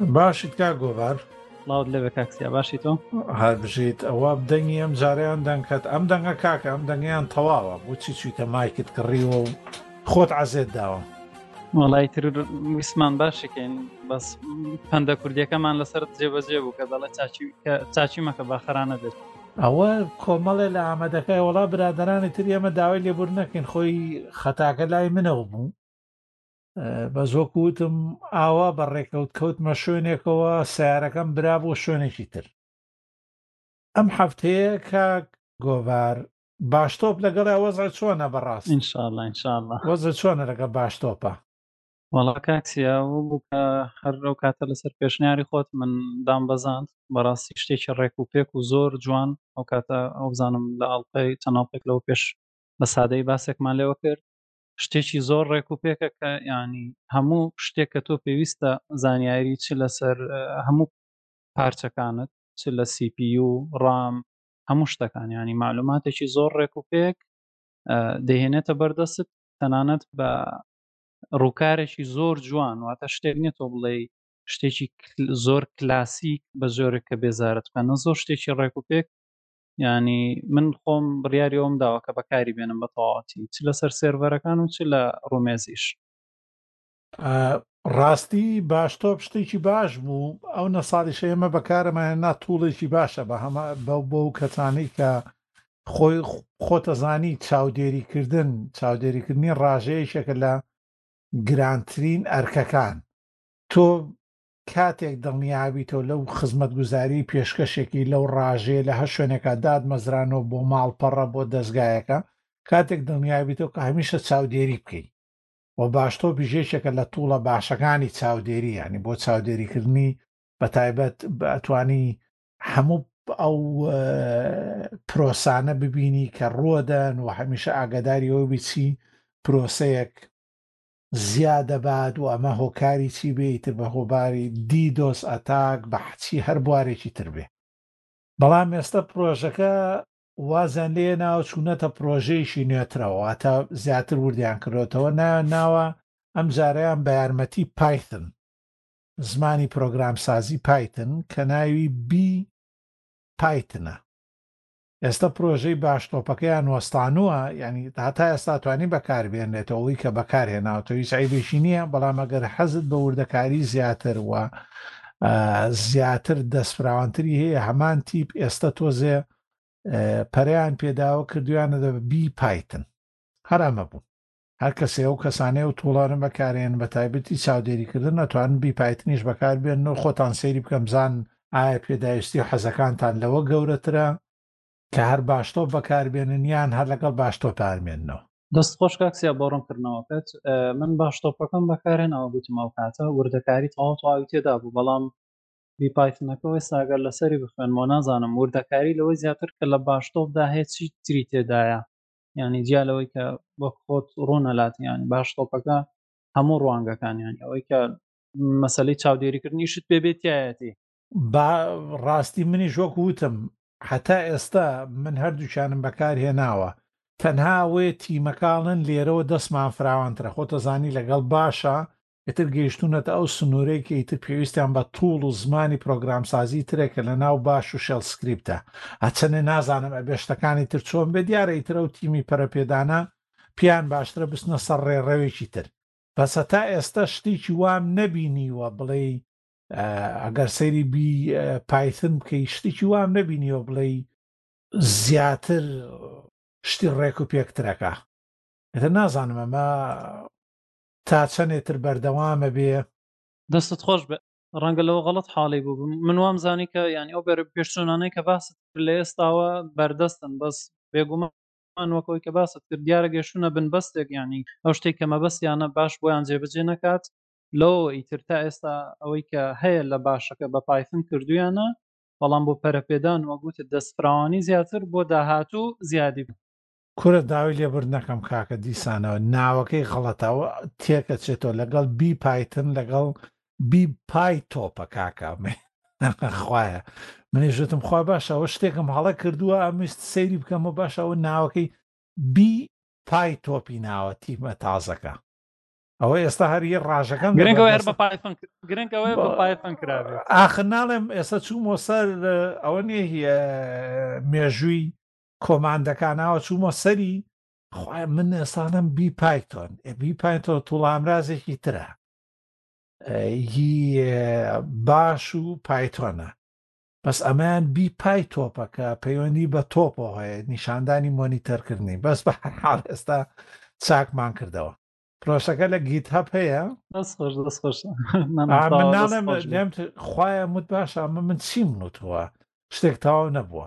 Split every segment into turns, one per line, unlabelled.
باشیت کا گۆڤار
لاوت لەوێ کاکسیا باشی تۆ
هەر بژیت ئەوە دەنگی ئەم جاریان دەنگکەت ئەم دەنگە کاکە ئەم دەنگیان تەواوە بۆچی چویتە مایکت کڕیوە و خۆت عزێت داوە
وڵی تر ویسمان باشەکەین بەس پەندە کوردیەکەمان لەسەر جێبەجێ بوو کە دەڵێ چاچی مەکە باخەرانە دەچێت
ئەوە کۆمەڵێ لە ئامەدەکای وەڵا برادرانی تر ئێمە داوای لێبور نەکەین خۆی خەتاکە لای منەوە بوو بە زۆکوتم ئاوا بە ڕێکەوت کەوتمە شوێنێکەوە سیارەکەم برا بۆ شوێنێکی تر ئەم هەفتەیە کاک گۆڤار باشتۆپ لەگەڵ وەزع چۆنە بەڕاست وەزە چۆنە لەگە باشتۆپە
وەڵا کاک سیا وەبوو کە هەر ئەو کاتە لەسەر پێشنیاری خۆت من دام بەزاند بەڕاستی شتێکی ڕێک و پێک و زۆر جوان ئەو کاتە ئەو بزانم لە ئاڵلقەی چەند ئاڵلقێک لەوە پێش بە سادەی باسێکمان لێوە کرد شتێکی زۆر ڕێک و پێکە کە ینی هەموو شتێک کە تۆ پێویستە زانیاری چ لەسەر هەموو پارچەکانت چ لە سیپی و ڕام هەموو شتەکان ینی معلوماتێکی زۆر ڕێک و پێک دەهێنێتە بەردەست تەنانەت بە ڕووکارێکی زۆر جوان واتە شتێک نیە تۆ بڵێ شتێکی زۆر کلاسیک بە زۆرێک کە بێزارت بکەنە زۆر شتێکی ڕێک و پێک ینی من خۆم بڕیاری ئەوم داوە کە بەکاری بێنم بە تەواتی چ لەسەر سێرڤەرەکان و چ لە ڕومێزیش
ڕاستی باشتۆپ شتێکی باش بوو ئەو نە ساڵیشە ئێمە بەکارەمانە ناتوڵێکی باشە بە هەمە بەو بەو کەسانی کە خۆی خۆتەزانی چاودێریکردن چاودێریکردنی ڕاژەیەکێکە لە گرانترین ئەرکەکان تۆ کاتێک دڵنیابیتەوە لەو خزمەت گوزاری پێشکەشێکی لەو ڕاژەیە لە هە شوێنێکە داد مەزرانەوە بۆ ماڵپەڕە بۆ دەستگایەکە کاتێک دڵنیابیتەوە کە هەمیشە چاودێری بکەیت و باشتۆ بژێشێکە لە توڵە باشەکانی چاودێری ینی بۆ چاودێریکردنی بە تایبەت بەتوانی هەموو ئەو پرۆسانە ببینی کە ڕوەدەن و هەمیشە ئاگاداری ئەوە بیچی پرۆسەیەک زیادەبات و ئەمە هۆکاری چی بێت بە هۆباری دی دۆس ئەتاک بە حچی هەر بوارێکی تر بێ بەڵام ئێستا پرۆژەکە وازیان لێ ناوە چوونەتە پرۆژەیەکی نوێترەوە تا زیاتر وردیان کردوتەوە ناوە ناوە ئەم جارەیان بە یارمەتی پایتن زمانی پرۆگرامسازی پایتن کە ناوی بی پایتنە ئێستا پرۆژەی باش تۆپەکەیان وەستانووە یعنی هەتا ئێستا توانی بەکاربێنێتەوەی کە بەکار هێناوتەوە هیچ عیبێکی نییە بەڵام ئەگەر حەزت بە وردەکاری زیاتر وە زیاتر دەستفراوانتری هەیە هەمان تیپ ئێستا تۆزێ پەریان پێداوە کردویانە بی پایتن هەرامە بوو هەر کەسێ ئەو کەسانەی ئەو توڵەرن بەکارێن بە تایبەتی چاودێری کردن ئەتوانن بی پایتنیش بەکار بێنن و خۆتان سەیری بکەن بزان ئایا پێداویستی و حەزەکانتان لەوە گەورەترە کە هەر باشتۆپ بەکار بێنن یان هەر لەگەڵ باشتۆپ ئارمێننەوە.
دەست خۆش کاک سیا بۆ ڕونکردنەوەکەت من باش تۆپەکەم بەکارێن ئەوە گوتم ئەو کاتە وردەکاری تەواو تەواوی تێدا بوو بەڵام بی پایتنەکە ئێستا گەر لەسەری بخوێنمەوە نازانم وردەکاری لەوەی زیاتر کە لە باشتۆپدا هەیە چی تری تێدایە یعنی جیا لەوەی کە وەک خۆت ڕوونە لاتیان باش تۆپەکە هەموو ڕوانگەکانیان ئەوەی کە مەسلەی چاودێریکردنیشت پێ بێتایەتی
با ڕاستی منیش وەک وتم حتا ئێستا من هەردووچانم بەکار هێناوە تەنها وێ تیمەکانن لێرەوە دەستمان فراوانترە خۆتەزانی لەگەڵ باشە ئیتر گەیشتوونەتە ئەو سنوورەی کە ئیتر پێویستیان بە تووڵ و زمانی پرۆگرامسازی ترە کە لە ناو باش و شێڵ سکریپتە هەچەنێ نازانم ئەبێ شتەکانی تر چۆن بێ دیارە ئیتر ئەو تیمی پەرەپێدانە پیان باشترە بچنە سەر ڕێڕەوێکی تر بەس هەتا ئێستا شتێکی وام نەبینیوە بڵێ ئەگەر سەیری بی پایتن بکەی شتێکی وام نەبینیوە بڵێ زیاتر شتی ڕێک و پێکترەکە ئەتە نازانم ئەمە تا چەنێ تر بەردەوامە بێ.
دەستت خۆش بئ ڕەنگە لەوە غەڵەت حاڵی بوبم من وام زانی کە یانی ئەو بەرە پێشچونانەی کە باست کرد لە ئێستاوە بەردەستن بەس بێگومان وەک ئەوی کە باست کرد دیارە گەشتونە بن بەستێک یانی ئەو شتەی کە مەبەستیانە باش بۆیان جێ بەجێ نەکات لەوەوە ئیتر تا ئێستا ئەوەی کە هەیە لە باشەکە بە پایثن کردویانە بەڵام بۆ پەرە پێدان وەک وتت دەست فراوانی زیاتر بۆ داهاتوو زیادی
کورە داوی لێبرد نەکەم کاکە دیسانەوە ناوەکەی غەڵەتە ئەوە تێکەچێتەوە لەگەڵ بی پایتن لەگەڵ بی پای تۆپە کاکە ئەمێ خوایە منیش وتم خوا باشە ئەوە شتێکم هەڵە کردووە ئەمویست سەیری بکەمە باشە ئەوە ناوەکەی بی پای تۆپی ناوە تیمە تازەکە ئەوە ئێستا هەر یە ڕژەکەم
گرنگەوە هەر بە پایفن گرنگەوە بە پایفن کرا
ئاخر ناڵێم ئێستا چوومۆ سەر ئەوە نیە هیە مێژووی کۆماندەکاناوە چوومە سەری. خوایە من ئێسانم بی پایتۆن بی پایتۆ توڵامرازێکی ترە هی باش و پایتۆنە بەس ئەمەیان بی پای تۆپەکە پەیوەندی بە تۆپۆ هەیە نیشاندانی مۆنیتەرکردنی بەس بە حاڵ ئێستا چاکمان کردەوە پرۆسەکە لە گیت هەپ هەیە لێم خوایە مت باشە ئەمە من چیم نوتووە شتێک تەواو نەبووە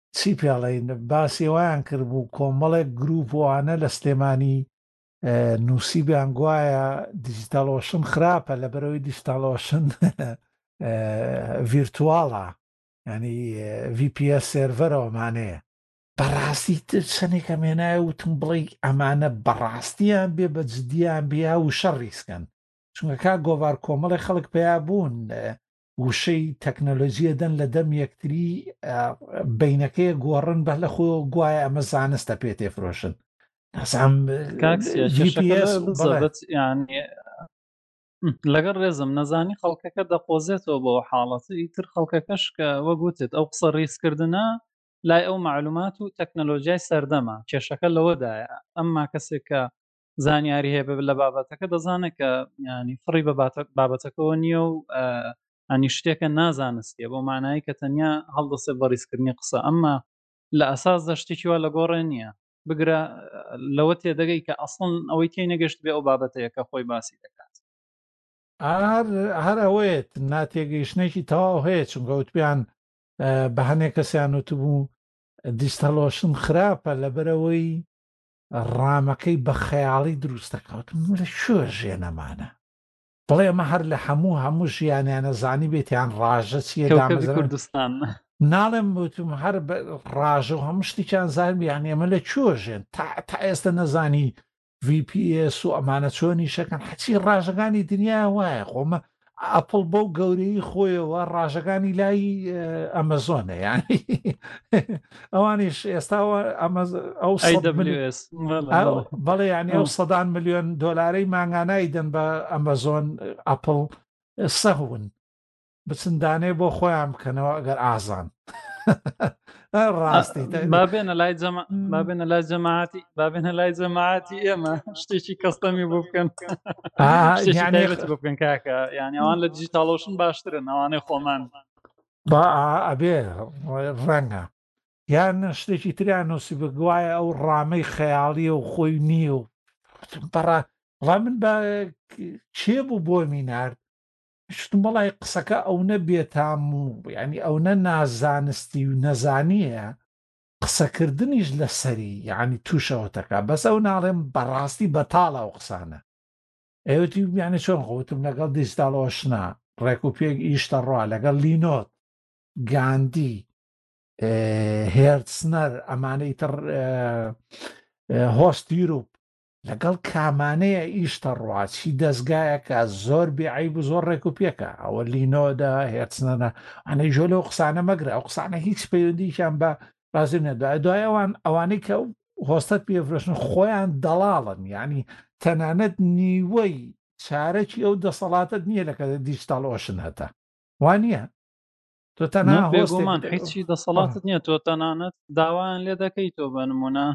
چی پێڵێین باسی وایان کرد بوو کۆمەڵێک گروپ وانە لە سلێمانی نووسیبیان گوایە دیجیتالۆشن خراپە لە بەرەوەی دیجیتالۆشن ڤیرتواڵە ینی VPە سێرڤەرەوەمانەیە بەڕاستی تر چەندێکە مێنایە وتم بڵی ئەمانە بەڕاستیان بێ بە جددیان بیا و شەڕیسکەن چونکە کا گۆڤار کۆمەڵی خەڵک پیا بوون وشەی تەکنەلۆجیە دەن لە دەم یەکتری بینەکەیە گۆڕن بە لە خۆ گوایە ئەمە زانستە پێ تێفرۆشن
لەگەڵ ڕێزم نەزانی خەڵکەکە دەقۆزێتەوە بۆ حاڵەت ئیتر خەڵکەکەش کە وەگوتت ئەو قسە ڕیزکردە لای ئەو معلومات و تەکنەلۆژیای سەردەما کێشەکە لەوەدایە ئەمما کەسێک کە زانیاری هەیە بە لە بابەتەکە دەزانە کە ینی فڕی بە بابەتەکەەوە نییە و ئەنی شتێکە نازانستیە بۆ مانایی کە تەنیا هەڵدەسێ بەڕیزکردنی قسە ئەمما لە ئەساس دەشتێکی وا لە گۆڕێ نییە بگرە لەوە تێدەگەی کە ئەسڵن ئەوەی تی نەگەشت بێ ئەو بابەتەیە کە خۆی باسی دەکات
هەر ئەوەیەت ناتێگەیشتێکی تەواو هەیە چونکە وتپیان بە هەنێ کەسیان وتبوو دیستەلۆشن خراپە لەبەرەوەی ڕامەکەی بە خەیاڵی دروست دەکات لە کوێ ژێنەمانە بڵێ ئەمە هەر لە هەموو هەموو ژیانیانە زانی بێتیان ڕاژە چیە دامەزرا
کوردستان
ناڵێم وتم هەر بە ڕاژە و هەموو شتێکیان زانبی یان ئێمە لە کوێ ژێن تا تا ئێستا نەزانی VPS و ئەمانە چۆنی شەکەن حەچی ڕاژەکانی دنیا وایە خۆمە ئەپڵ بەو گەورەی خۆیەوە ڕاژەکانی لای ئەمەزۆنە یانی ئەوانیش ئێستا ئەو بەڵێ ینی ئەو سەدان میلیۆن دۆلارەی مانگانایی دەن بە ئەمەزۆن ئەپڵ سەهون بچندانێ بۆ خۆیان بکەنەوە ئەگەر ئازان ڕاستی
بابێنە لای جەمە بابێنە لای جەماعاتی بابێنە لای جەماعاتی ئێمە شتێکی کەستەمی بۆ بکەن بکەن کاکە یعنی ئەوان لە دیجیتاڵۆشن باشترن ئەوانەی خۆمان
با ئەبێ ڕەنگە یان شتێکی تریان نووسی بگوایە ئەو ڕامەی خەیاڵیە و خۆی نییە و بەڕە ڕا من بە کێ بوو بۆ مینارد شتم وەڵای قسەکە ئەونە بێتام و یعنی ئەونە نازانستی و نەزانیە قسەکردنیش لەسەری یعنی توشەوەتەکە بەس ئەو ناڵێم بەڕاستی بەتاڵە ئەو قسانە ئەوتی یعنی چۆن خۆتم لەگەڵ دیجتاڵ ئۆشنا ڕێک و پێک ئیشتە ڕوا لەگەڵ لینۆت گاندی هێرسنەر ئەمانەی تر هۆست یوروپ لەگەڵ کامانەیە ئیشتە ڕوا چی دەستگایەکە زۆر بێعیب و زۆر ڕێک و پێکە ئەوە لینۆدا هێتسنەە ئەنەی ژۆ لەو قسانە مەگرە ئەو قسانە هیچ پەیوەندیشان بە ڕازی نەدا دوای ئەوان ئەوانەی کە هۆستەت پێفرۆشن خۆیان دەڵاڵن ینی تەنانەت نیوەی چارەکی ئەو دەسەڵاتت نییە لەکە دیجتال ئۆشن هەتا وانە
تۆ تەنا بێگومان هیچی دەسەڵاتت نییە تۆ تەنانەت داوایان لێ دەکەی تۆ بە نمونە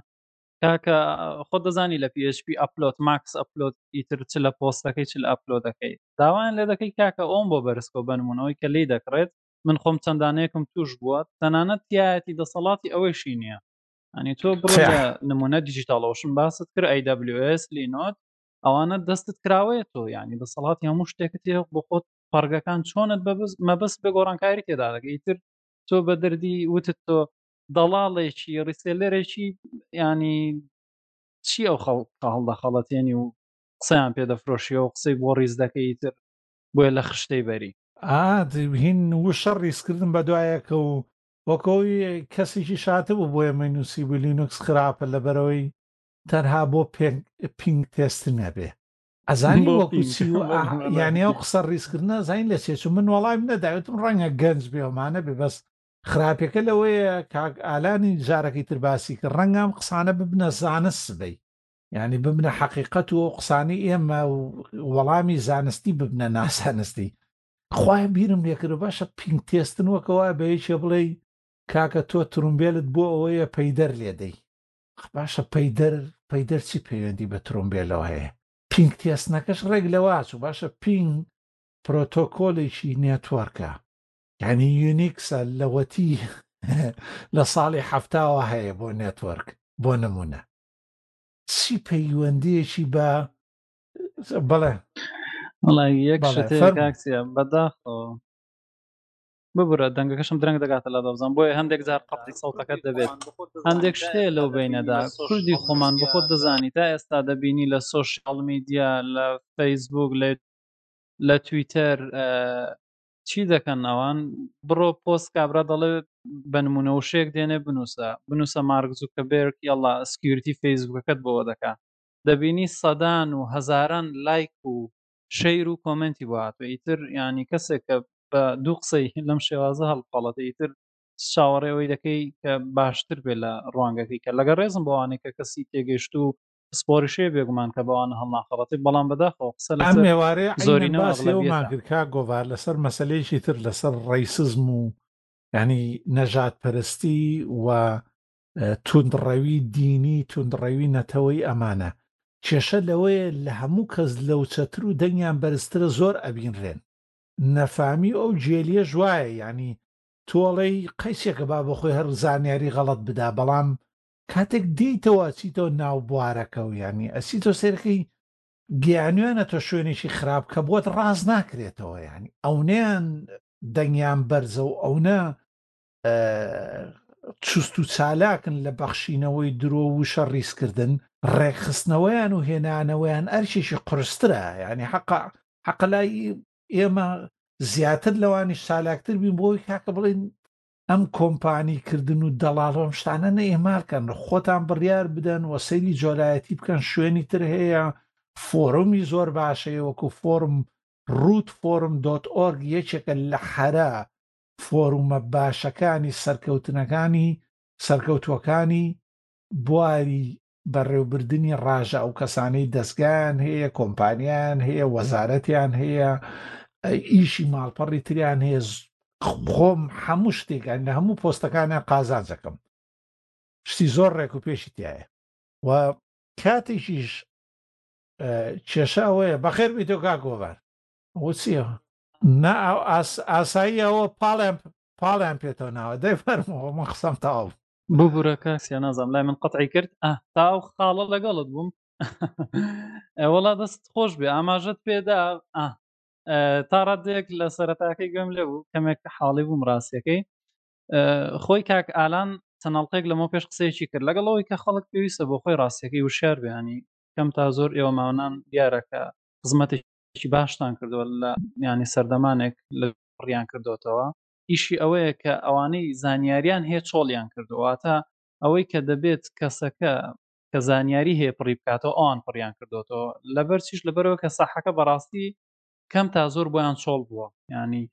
کاکە خۆ دەزانی لە PHP ئەپلۆت ماکس ئەپلۆت ئیتر چ لە پۆستەکەی چ لە ئەپلۆدەکەی داوایان لێ دەکەی کاکە ئەوم بۆ بەرزکۆ بەنمونەوەی کە لی دەکڕێت من خۆم چەندانەیەکم توش بووە تەنانەت تایەتی دەسەڵاتی ئەوەیشی نییە ئەنی تۆ بڕۆ لە نمونە دیجیتاڵەوەشم باست کرد AWS لینۆت ئەوانە دەستت کراوەیە تۆ ینی دەسەڵاتی هەموو شتێکت هێ بۆ خۆت پەڕگەکان چۆنت بەبز مەبەست بە گۆڕانکاری تێدا دەکەی تر تۆ بە دەردی وتت تۆ دەڵاڵێکی ڕیسێلەرێکی ینی چی ئەو خەڵ هەڵدەخەڵەتێنی و قسەیان پێ دەفرۆشیەوە قسەی بۆ ڕیز دەکەی تر بۆیە لە خشتەی بەری
ئاهین وشە ڕیزکردن بە دوایەکە و وەکەوەی کەسێکی شاتە بوو بۆیە من نووسی بوو لینوکس خراپە لەبەرەوەی تەنها بۆ پێنگ پینگ تێستن هەبێ ئەزانی وەکو چی یانە و قسە ڕیزکردە زین لە سێ چون من وەڵام نەداوێتم ڕەنگە گەنج بێمانە بێ بەس خراپیەکە لەوەیە کاک ئالانی جارەکەی تر باسی کە ڕەنگە ئەم قسانە ببنە زانست سبەی ینی ببنە حەقیقەت و قسانی ئێمە وەڵامی زانستی ببنە ناسانستی خخوای بیرم لێکرد باشە پینگ تێستن وەکەوە بەیەکێ بڵێ کاکە تۆ ترومبێلت بۆ ئەوەیە پەیدەر لێدەی باشە پەیدەر پەیدەر چی پەیوەندی بە ترومبێلەوە هەیە پینگ تێستنەکەش ڕێک لەواچ و باشە پینگ پرۆتۆکۆلێکی نێتوەرکە یانی یونیکسە لەوەتی لە ساڵی حەفتاوە هەیە بۆ نێتوەرک بۆ نمونە چی پەیوەندیەکی بە بڵێ
بەداخۆ ببرە دەنگەکەشم درەنگ دەگاتە لە دەبزان بۆیە هەندێک جار قەتی سەڵتەکەت دەبێت هەندێک شتێ لەو بینەدا کوردی خۆمان بخۆت دەزانی تا ئێستا دەبینی لە سۆشیال میدیا لە فەیسبوک لە لە تویتەر چی دەکەن ئەوان بڕۆ پۆست کابرا دەڵێ بەنمونە وشەیەک دێنێ بنووسە بنووسە مارکزوو کە بێرک یاڵا سکیورتی فەیسبووکەکەت بەوە دەکا دەبینی سەدان و هەزاران لایک و شەیر و کۆمنتی بۆ هاتووە ئیتر ینی کەسێک کە بە دوو قسەی لەم شێوازە هەڵپەڵەتە ئیتر چاوەڕێەوەی دەکەی کە باشتر بێ لە ڕوانگەکەی کە لەگە ڕێزم بۆوانێک کە کەسی تێگەشت و پسپۆریشەیە بێگومان کە بەوانە هەڵناخەڵەتێت بەڵام بەداخەوە قسە لەسەر
ئەم ئێوارەیە عەینەن زۆرینە و باسی ئەومان ئەغلەبیەتە. کرد کاک گۆڤار لەسەر مەسەلەیەکی تر لەسەر ڕەیسزم و یانی نەژاد پەرستی و اه، توندڕەوی دینی توندڕەوی نەتەوەی ئەمانە کێشە لەوەیە لە هەموو کەس لەوچەتر و دەنگیان بەرزترە زۆر ئەبینرێن نەفامی و ئەو جێلیەش وایە یانی تۆڵێی قەیسێکە با بۆخۆی هەر زانیاری غەڵەت بدا بەڵام کاتێک دێیتەوە ئەچیتەوە ناو بوارەکە و یانی ئەسیتۆ سێرەکەی گیانوێنە تۆ شوێنێکی خراپ کە بۆت ڕاست ناکرێتەوە ینی ئەونیان دەنگیان بەرزە و ئەونە چست و چالاکن لە بەخشینەوەی درۆ وشە ڕیزکردن ڕێکخستنەوەیان و هێنانەوەیان ئەرشێکی قرسترە ینی حەق حەقلای ئێمە زیاتر لەوانی سالاکتر بین بۆی کاکە بڵین ئەم کۆمپانی کردن و دەڵاڵ ئەم شتانە نە ئێمارکەن خۆتان بڕیار بدەن و سەیری جۆرایەتی بکەن شوێنی تر هەیە فۆڕمی زۆر باشەیە وەکو فۆرم ڕوت فۆرم دۆت ئۆرگ یەکێکە لە حرە فۆرومە باشەکانی سەرکەوتنەکانی سەرکەوتوەکانی بواری بەڕێوبردنی ڕاژە ئەو کەسانەی دەستگایان هەیە کۆمپانیان هەیە وەزارەتیان هەیە ئیشی ماڵپەڕی تریان هەیە خۆم هەموو شتێکان لە هەموو پۆستەکانە قازانجەکەم شتی زۆر ڕێک و پێشی تایە و کاتێکیش کێشاوەیە بەخێر بیتۆ کا گۆڤار وچیە نا ئاسایی ئەوە پاڵیان پاڵیان پێتەوە ناوە دەی فەرمەوە من قسەم تەواو
بوو. ببورە کاک سیا نازانم لای من قەتعی کرد ئا تا ئەو خاڵە لەگەڵت بووم وەڵا دەست خۆش بێ ئاماژەت پێدا ئا تا ڕادێک لە سەرەتاکەی گوێم لێ بوو کەمێک کە حاڵی بووم ڕاستیەکەی خۆی کاک ئالان چەناڵقێک لەمە پێش قسەیەکی کرد لەگەڵ ئەوەی کە خەڵک پێویستە بۆ خۆی ڕاستیەکەی وشار بیانی کەم تا زۆر ئێوە ماونان دیارەکە خزمەتی کارێکی باشتان کردووە لە میانی سەردەمانێک لە ڕیان کردوتەوە ئیشی ئەوەیە کە ئەوانەی زانیاریان هەیە چۆڵیان کردوواتە ئەوەی کە دەبێت کەسەکە کە زانیاری هەیە پڕی بکاتەوە ئەوان پڕیان کردوتەوە لەبەر چیش لەبەرەوە کە ساحەکە بەڕاستی کەم تا زۆر بۆیان چۆڵ بووە ینی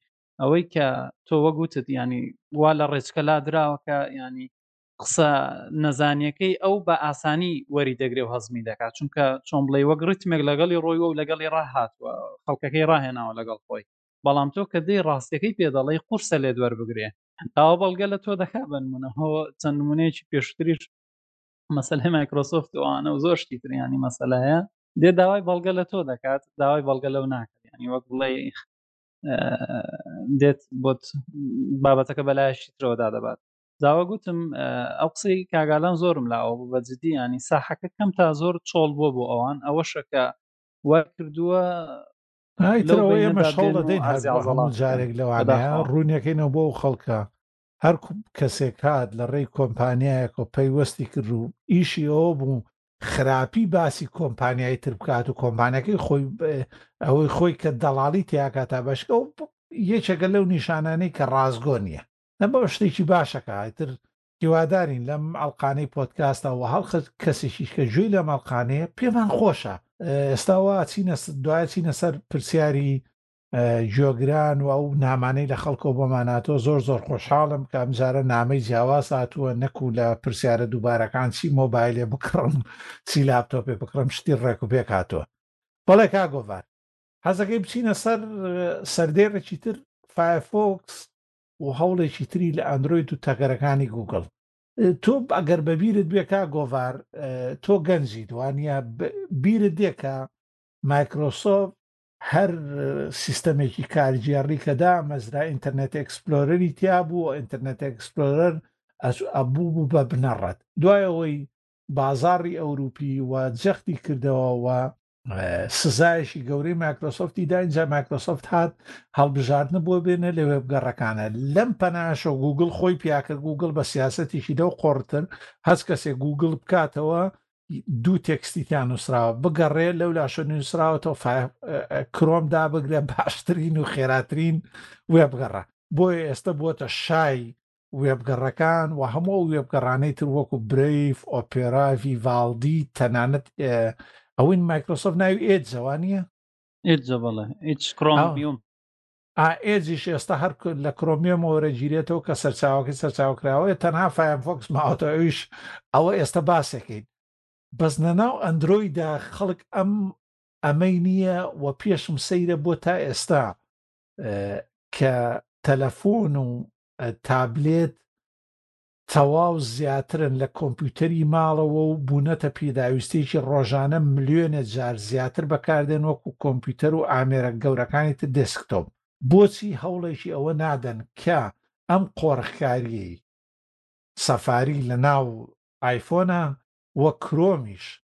ئەوەی کە تۆ وەگوتت ینی وا لە ڕێچکە لادراوەکە ینی قسە نەزانیەکەی ئەو بە ئاسانی وەری دەگرێ و هەزمی دەکات چونکە چۆن بڵێ وەک ڕتمێک لەگەڵی ڕۆیوە و لەگەڵی ڕاهاتوە خەڵکەکەی ڕاهێناوە لەگەڵ خۆی بەڵام تۆ کە دەی ڕاستەکەی پێدەڵی قورسە لێت وەربگرێ ئەوە بەڵگە لە تۆ دەکا بنمونە هۆ چەند نمونەیەکی پێشتریش مەسلەی مایکرۆسۆفت وانە و زۆر شتی تریانی مەسەلایە دێ داوای بەڵگە لە تۆ دەکات داوای بەڵگە لەو ناکرد ینی وەک بڵێ دێت بۆت بابەتەکە بەلایشی ترەوەدا دەبات زاوا گوتم ئەو قسەی کاگالان زۆرم لاوە بوو بە جدی ینی ساحەکە کەم تا زۆر چۆڵ بووە بۆ ئەوان ئەوەشەکە وا کردووە
جارێک لەواندا ڕوونیەکەینەوە بۆ ئەو خەڵکە هەر کەسێک کات لە ڕێی کۆمپانیایەک و پەیوەستی کرد و ئیشی ئەوە بوو خراپی باسی کۆمپانیای تر بکات و کۆمپانیەکەی خۆی ئەوەی خۆی کە دەڵالی تیاکە تا بەشکە و یەکێکە لەو نیشانانەی کە ڕاستگۆ نییە نە بۆ شتێکی باشەکە ئیتر هیوادارین لەم ئەڵقانەی پۆتکاستە و هەڵخت کەسێکیش کە گوێی لەم ئەڵقانەیە پێمان خۆشە ئێستاوا چینە دوای چینە سەر پرسیاری جۆگران و ئەو نامانەی لە خەڵکۆ بۆماناتۆ زۆر زۆر خۆشحاڵم کە ئەمجارە نامەی جیاواز هاتووە نەکوو لە پرسیارە دووبارەکان چی مۆبایلێ بکڕم چی لاپتۆپێ بکڕم شتی ڕێک و پێک هاتووە بەڵێ کا گۆڤار حەزەکەی بچینە سەر سەردێڕێکی تر فایفۆکس و هەوڵێکی تری لە ئەندرۆید و تەگەرەکانی گووگڵ. تۆ ئەگەر بە بیرت بێ کاک گۆڤار تۆ گەنجیت وانە بیرت دێ کە مایکرۆسۆف هەر سیستەمێکی کارگێڕی کە دامەزرا ئینتەرنێت ئەکسپلۆرەری تیا بوو ئینتەرنێت ئەکسپلۆرەر ئەبوو بوو بە بنەڕەت دوایەوەی بازاڕی ئەوروپی و جەختی کردەوە و سزایشی گەورەی مایکرۆسۆفتی دا اینجا مایکرۆسۆفت هات هەڵبژاردن بۆ بێنە لە وێبگەڕەکانە لەم پەناشە گوگل خۆی پیاکە گوگل بە سیاستێکی دەو قۆڕتر هەز کەسێ گوگل بکاتەوە دوو تێکستیتیان نووسراوە بگەڕێ لەو لاشە نووسراوەەوە کرۆم دابگرێ باشترین و خێراترین وێبگەڕە بۆیە ئێستا بووە شای وێبگەڕەکان و هەموو ئەو وێبگەڕانەی تر وەکو برەیڤ، ئۆپێرا، ڤیڤاڵدی تەنانەت ئەوەی مایکرۆسۆفت ناوی ئێدزە وا
نییە؟ ئێدزە بەڵێ ئیدز
کرۆمیۆم. ئێزیش ئێستا هەر لە کرۆمیۆمەوە وەرەگیرێتەوە کە سەرچاوەکەی سەرچاوکراوەیە تەنها فایەرفۆکس ماوەتە ئەویش ئەوە ئێستا باسەکەین بەس نەناو ئەندرۆیدا خەڵک ئەم ئەمەی نییە و پێشم سەیرە بۆ تا ئێستا کە تەلەفۆن و تابلێت تەواو زیاترن لە کۆمپیوتەری ماڵەوە و بوونەتە پیداویستێکی ڕۆژانە ملیۆنێ جار زیاتر بەکاردێن وەکو کۆمپیوتەر و ئامێرە گەورەکانی تر دێسکتۆپ بۆچی هەوڵێکی ئەوە نادەن کە ئەم قۆرخکاریی سەفاری لە ناو ئایفۆنە و کرۆمیش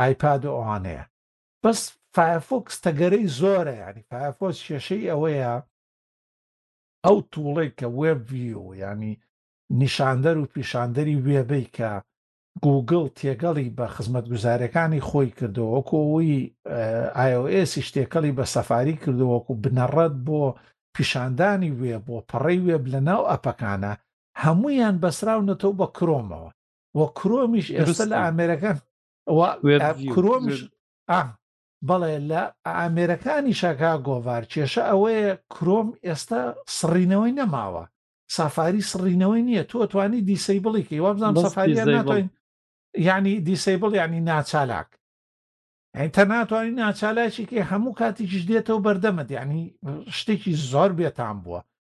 ئایپاد و ئەوانەیە بەس فایەرفۆکس تەگەرەی زۆرە یانی فایەرفۆس کێشەی ئەوەیە ئەو توڵێک کە وێب ڤیو ینی نیشاندەر و پیشاندەری وێبەی کە گوگل تێگەڵی بە خزمەتگوزارەکانی خۆی کردەوە وەکۆەوەی ئایۆئسی شتێکەڵی بە سەفاری کردووەکو بنەڕەت بۆ پیشاندانی وێ بۆ پەڕی وێب لە ناو ئەپەکانە هەمویان بەسراونەتەوە بە کرۆمەوە و کرۆمیش ئێستا لە ئامێرەکان کرۆمیش بەڵێ لە ئامێرەکانی شاکا گۆڤار کێشە ئەوەیە کرۆم ئێستا سڕینەوەی نەماوە سافاری سڕینەوەی نییە تۆ توانی دیسەی بڵی کە وابزانام سەفاری ناتوانین ینی دیسەیبڵ ینی ناچالاک تا ناتوانین ناچالاکی کە هەموو کاتیش دێتەوە بەردەمت ینی شتێکی زۆر بێتان بووە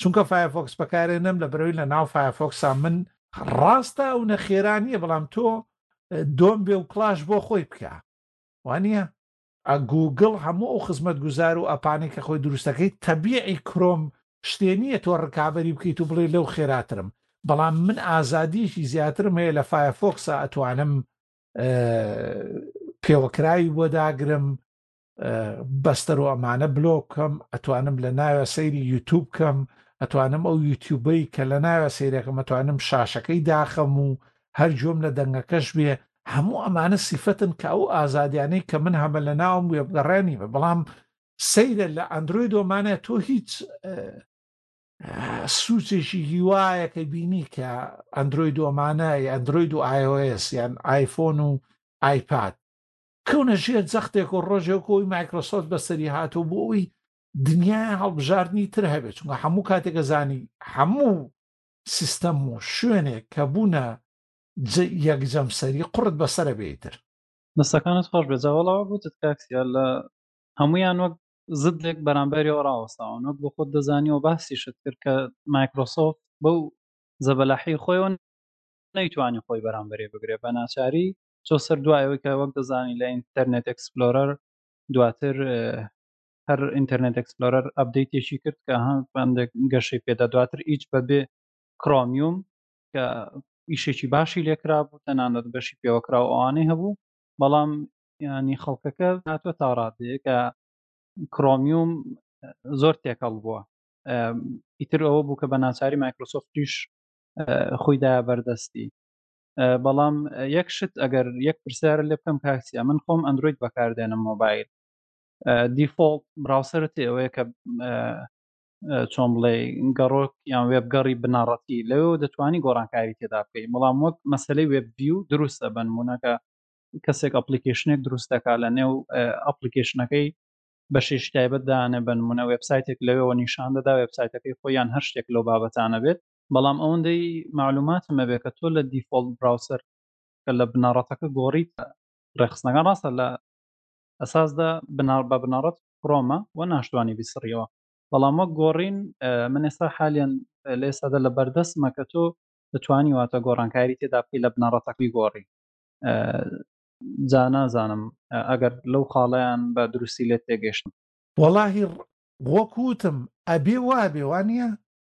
چونکە فایەرفۆکس بەکارێ نەم لە بەرەوەی لە ناو فایەرفۆکسا من ڕاستە و نەخێرانیە بەڵام تۆ دۆم بێ و کلاش بۆ خۆی بکە وانە گوگڵ هەموو ئەو خزمەت گوزار و ئەپانەی کە خۆی دروستەکەی تەبیعی کرۆم شتێنیە تۆ ڕکابی بکەیت و بڵێ لەو خێراترم بەڵام من ئازادیشی زیاترم هەیە لە فایەفۆکسا ئەتوانم پێوەکراوی بۆ داگرم بەس دەرۆ ئەمانە بلۆک بکەم ئەتوانم لە ناوێ سەیری یوتوب بکەم ئەتوانم ئەو یوتیوبەی کە لە ناوێ سەیرەکەم ئەتوانم شاشەکەی داخەم و هەر جۆم لە دەنگەکەش بێ هەموو ئەمانە سیفەتن کە ئەو ئازادیانەی کە من هەمە لە ناوم وێبگەڕێنی بە بەڵام سەیرە لە ئەندروید دۆمانە تۆ هیچ سوچێکی هیوایە کە بینی کە ئەندروید دۆمانە ئەندروید و iOS یان آیفۆن و آیپاد کەونە ژێر جەختێک و ڕۆژێک ئەوی مایکرۆسۆفت بەسەری هاتوو بۆ ئەوی دنیای هەڵبژاردننی تر هەبێت چونکە هەموو کاتێکە زانی هەموو سیستەم و شوێنێک کە بوونە یەک جەمسەری قڕت بەسرە بێتر
دەستەکانت خۆش بێ جاوەڵاوە بوتت کاکسیا لە هەمویان وەک زدێک بەرامبەری و ڕاوەستاوە نۆک بۆ خۆت دەزانیەوە باسی شت کرد کە مایکرۆسۆفت بەو زەبەلاحی خۆیەوە نەیتوانی خۆی بەرامبەرێ بگرێ بە ناچاری چۆ سەر دوای ئەوەی کە وەک دەزانی لە ئینتەرنێت ئەکسپلۆرەر دواتر هەر ئینتەرنێت ئەکسپلۆرەر ئەبدەیتێکی کرد کە هەم بەندێک گەشەی پێدا دواتر هیچ بەبێ کرۆمیوم کە ئیشێکی باشی لێکرا بوو تەنانەت بەشی پێوەکرا و ئەوانەی هەبوو بەڵام ینی خەڵکەکە هاتوە تاڕادەیەکە کرۆمیوم زۆر تێکەڵ بووە ئیتر ئەوە بوو کە بە ناچاری مایکرۆسۆفتیش خۆیدا بەردەستی بەڵام یەک شت ئەگەر یەک پرسیارە لێ بکەم کاکسیا من خۆم ئەندروید بەکاردێنم مۆبایل دیفۆڵت براوسرت ئەوەیە کە چۆن بڵێ گەڕۆک یان وێبگەڕی بنەڕەتی لەوێ دەتوانی گۆڕانکاری تێدا بکەیت بەڵام وەک مەسلەی وێببی و دروستە بنمونونەکە کەسێک ئەپلیکیشنێک دروست دەکا لە نێو ئەپلیکیشنەکەی بە شش تایبەت دانێ بنمونە وبسایتێک لەوێەوە نیشان دەدا وبسایتەکەی خۆیان هەر شتێک لەو بابەتانە بێت بەڵام ئەوەندەی مەعلوماتم هەبێت کە تۆ لە دیفۆڵت براوسەر کە لە بنەڕەتەکە گۆڕیتە ڕێکخستنەکان ڕاستە لە ئەساسدا بناڕ بە بنەڕەت کڕۆمە و ناشتوانی بیسڕیەوە بەڵام وەک گۆڕین من ئێستا حالیان لە ئێستادا لە بەردەستمە کە تۆ دەتوانی واتە گۆڕانکاری تێدا بکەی لە بنەڕەتەکەی گۆڕی جا نازانم ئەگەر لەو خاڵیان بە دروستی لێت تێگەشتم
وەڵاهی وەک وتم ئەبێ وابێ وانیە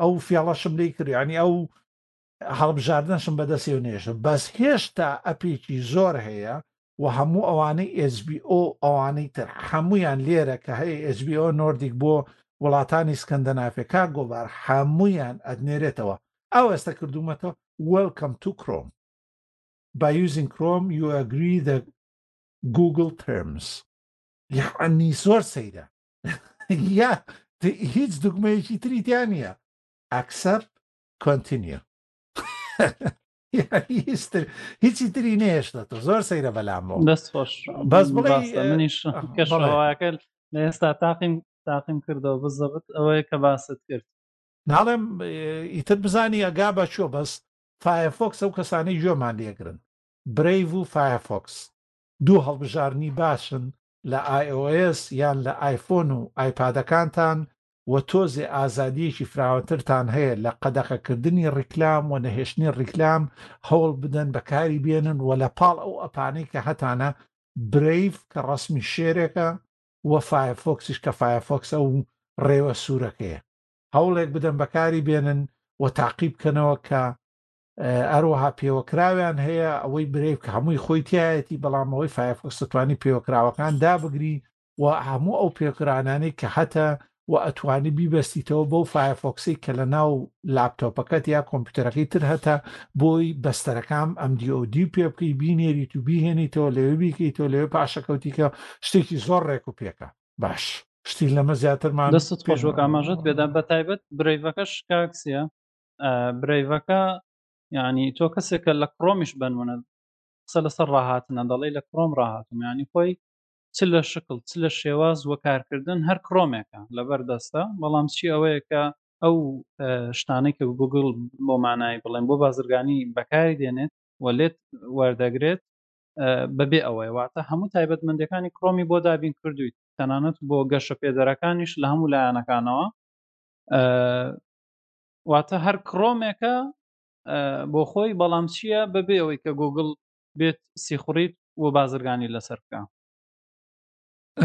ئەو فێڵەشم لی کرد ینی ئەو هەڵبژاردنشم بەدەستی و نێشتم بەس هێشتا ئەپێکی زۆر هەیە و هەموو ئەوانەی SBO ئەوانەی تر هەمویان لێرە کە هەیە SBO نۆردیک بۆ وڵاتانی سکەندەنافێ کا گۆڤار هەمویان ئەدنێرێتەوە ئەو ئێستا کردوومەتەوە وەلکەم تو کرۆم با یوزین کرۆم یوگری دە گوگل ترمز یعنی زۆر سەیرە یا هیچ دوگمەیەکی تری تیا نییە ئەکسەر کۆنتینیە هیچی تری نێشتە تۆ زۆر سەیرە بەلامەوە
دەست خۆش
بەس بڵێ
منیش کەشڕواەکە لە ئێستا تاقیم تاقیم کردەوە بزەبت ئەوەیە کە باست کرد
ناڵێم ئیتر بزانی ئەگا بە چۆ بەس فایفۆکس ئەو کەسانی گوێمان لێگرن برەیڤ و فایفۆکس دوو هەڵبژارنی باشن لە ئای ئۆ ئێس یان لە ئایفۆن و ئایپادەکانتان وە تۆزێ ئازادیەکی فراوانترتان هەیە لە قەدەخەکردنی ڕیکلام وە نەهێشتنی ڕیکلام هەوڵ بدەن بەکاری بێنن وە لە پاڵ ئەو ئەپانەی کە هەتانە برەیڤ کە ڕەسمی شێرێکە وە فایەرفۆکسیش کە فایەرفۆکس ئەو ڕێوە سورەکەیە هەوڵێک بدەن بەکاری بێنن وە تاقی بکەنەوە کە هەروەها پێوەکراویان هەیە ئەوەی برێک هەمووی خۆی تایەتی بەڵام ئەوەی فایفۆستوانی پێوەکراوەکان دابگری و هەموو ئەو پێکرانانی کە هەتە و ئەتوانی بیبەستیتەوە بەو فایفۆکسی کە لە ناو لاپتۆپەکەت یا کۆمپیوتەرەکەی تر هەتە بۆی بەستەرەکان ئەم دیۆدی پێ بکەی بینێریت و بیهێنیتەوە لەوێ بیکەیتەوە لەوێ پاشەکەوتیکە شتێکی زۆر ڕێک و پێکە باش شتی لەمە زیاترمان
دەست خۆشوەک ئاماژەت بێدا بە تایبەت برەیڤەکەش کاکسە برەیڤەکە یعنی تۆ کەسێکە لە کڕۆمیش بنمونە قسە لەسەر ڕاهاتنە دەڵی لە کڕۆم ڕاهاتم ینی خۆی چ لە شکل چ لە شێواز وە کارکردن هەر کڕۆمێکە لەبەر دەستە بەڵام چی ئەوەیە کە ئەو شتانەی کە گوگل بۆ مانایی بڵێن بۆ بازرگانی بەکاری دێنێت و لێت وەردەگرێت بەبێ ئەوەی واتە هەموو تایبەتمەندەکانی کڕۆمی بۆ دابین کردویت تەنانەت بۆ گەشە پێدەرەکانیش لە هەموو لایەنەکانەوە واتە هەر کڕۆمێکە بۆ خۆی بەڵام چییە بەبێ ئەوەی کە گۆگل بێت سیخوڕیت و بازرگانی لەسەر بکە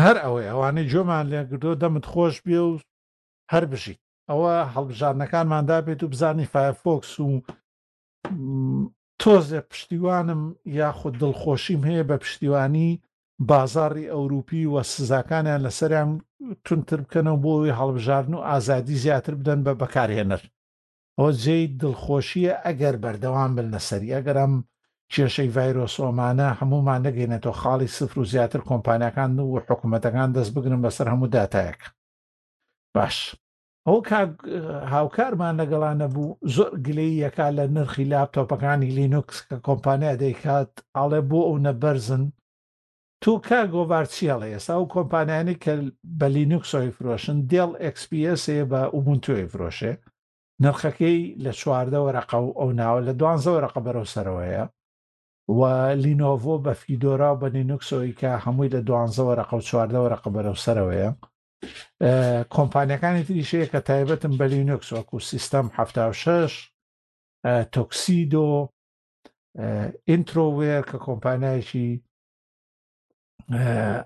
هەر ئەوەی ئەوانەی جۆمان لێگردۆ دەمت خۆش بێ و هەر بژیت ئەوە هەڵبژاردنەکانماندا بێت و بزانانی فایفۆکس و تۆزێ پشتیوانم یاخود دڵخۆشیم هەیە بە پشتیوانی بازاڕی ئەوروپی و سزاکانیان لەسەریان تونتر بکەنەوە بۆ ئەوی هەڵبژاردن و ئازادی زیاتر بدەن بە بەکارهێنەر ئەوە جێی دڵخۆشیە ئەگەر بەردەوام بن لەسەری ئەگەر ئەم کێشەی ڤایرۆسۆمانە هەمومان نەگەینێتەوە خاڵی سفر و زیاتر کۆمپانیەکان و حکوومەتەکان دەست بگرن بەسەر هەموو داتایەک باش ئەو کاک هاوکارمان لەگەڵانە بوو زۆر گلەی یەکا لە نرخی لاپتۆپەکانی لینوکس کە کۆمپانیا دەیکات ئاڵێ بۆ ئەو نەبەرزن تو کا گۆڤار چیاڵە ئێستا و کۆمپانیانی کە بە لینوکسۆی فرۆشن دێڵ ئەکسپیس هەیە بە ئوبنتوی فرۆشێ نرخەکەی لە چواردە وەرەقە و ئەو ناوە لە دوانزە وەرەقە بەرەو سەرەوەیە و لینۆڤۆ بە فیدۆرا و بە لینوکسۆیکە هەمووی لە دوانزە وەرەقە و چواردە وەرەقە بەرەو سەرەوەیە کۆمپانیەکانی تریشەیە کە تایبەتم بە لینوکس وەکو سیستەم ه تۆکسیدۆ ئینترۆوێر کە کۆمپانایکی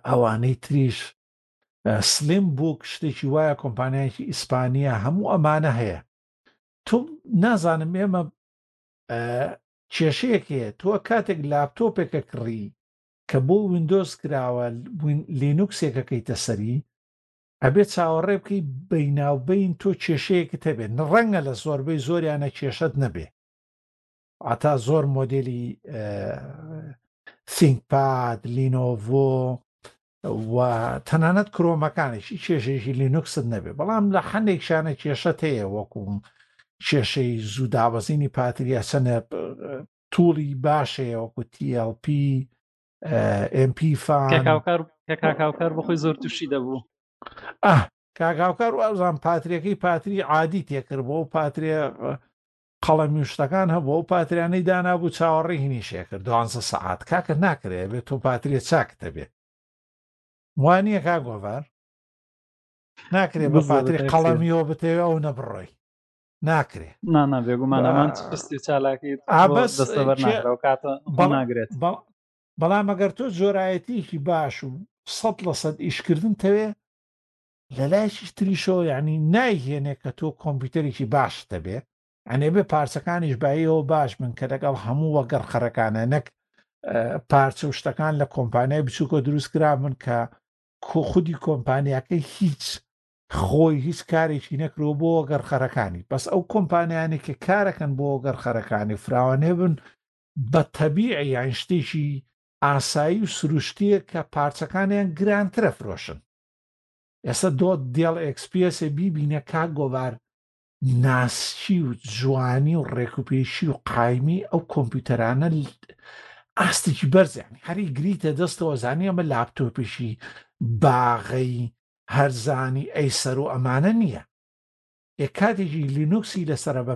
ئەوانەی تریش سلیم بووک شتێکی وایە کۆمپانایکی ئیسپانیا هەموو ئەمانە هەیە تۆ نازانم ئێمە کێشەیەکێ تۆ کاتێک لاپتۆپێکە کڕی کە بۆ ویندۆز کراوە لینوکسێک ئەکەیتە سەری ئەبێت چاوەڕێ بکەی بەیناوبین تۆ کێشەیەکت هەبێت ڕەنگە لە زۆربەی زۆریانە کێشەت نەبێ ئاتا زۆر مۆدلی سینگپاد لینۆڤۆ و تەنانەت کرۆمەکانێکی کێشێکی لینوکست نەبێ بەڵام لە حەندێک شانە کێشەت هەیە وەکوم کێشەی زوو دابەزینی پاتریە چەنە توڵی باشەیە وەکو TLP MP
کاکاوکار بخۆی زۆر تووشی دەبوو
کاکاوکار وازان پاترێکی پاتری عادی تێکرد بۆ پاترێ قەڵەمی شتەکان هەبوو و پاتریانەی دانابوو چاوەڕێ هینیشێ کرد دوانزە سەعات کاکە ناکرێت بێت تۆ پاترێ چاک دەبێت وانە کا گۆڤار ناکرێت بە پاتری قەڵەمیەوە بتەوێ ئەو نەبڕۆی ناکرێ
نانا بێگومان ئەمان چستی چالاکی دەستەبەر ناکراو کاتە ناگرێت
بەڵام ئەگەر تۆ جۆرایەتیەکی باش و سەد لە سەد ئیشکردن تەوێ لە لایکی تریشەوە یعنی نایهێنێ کە تۆ کۆمپیوتەرێکی باش دەبێ ئەنێ بێ پارچەکانیش بایەوە باش من کە لەگەڵ هەموو وەگەڕ خەرەکانە نەک پارچە و شتەکان لە کۆمپانیای بچووکە دروستکرا من کە خودی کۆمپانیاکەی هیچ خۆی هیچ کارێکی نەکرو بۆ گەڕخەرەکانی بەس ئەو کۆمپانیانی کە کارەکەن بۆ گەڕخەرەکانی فراوانێبن بە تەبیعی یان شتێکی ئاسایی و سروشتیە کە پارچەکانیان گرانترە فرۆشن ئێستا دۆ دێڵ ئەکسپیەسێ بیبینە کاک گۆڤار ناسکی و جوانی و ڕێکوپێکی و قایمی ئەو کۆمپیوتەرانە ئاستێکی بەرزیانی هەری گریتە دەستەوە زانانی ئەمە لاپتۆپیشی باغی هەرزانی ئەی سەر و ئەمانە نییە یە کاتێکی لینوکسی لەسرە بە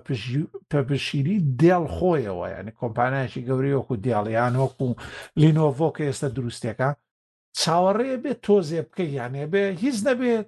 پەبشیری دێڵ خۆیەوە ینی کۆمپانایکی گەوری وەکو دێڵیان وەکو لینۆڤۆ کە ئێستا دروستەکە چاوەڕێ بێت تۆزێ بکە یانێ بێ هیچ نەبێت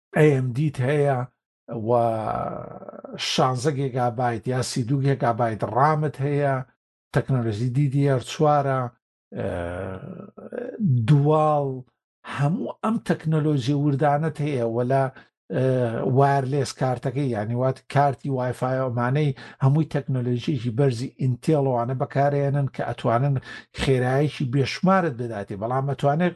amd ت هەیە و شانزە گێگابایت یا سی دوو گێگابایت ڕامت هەیە تەکنۆلژی دیدیار چوارە دواڵ هەموو ئەم تەکنەلۆژی وردانت هەیە وەلا وار لێس کارتەکە یعنی وات کارتی وایفاای ئەمانەی هەمووی تەکنۆلۆژیی بەرزی ئینتێڵوانە بەکارێنن کە ئەتوانن خێرایەکی بێشمارت دەداتێ بەڵام ئەتوانێت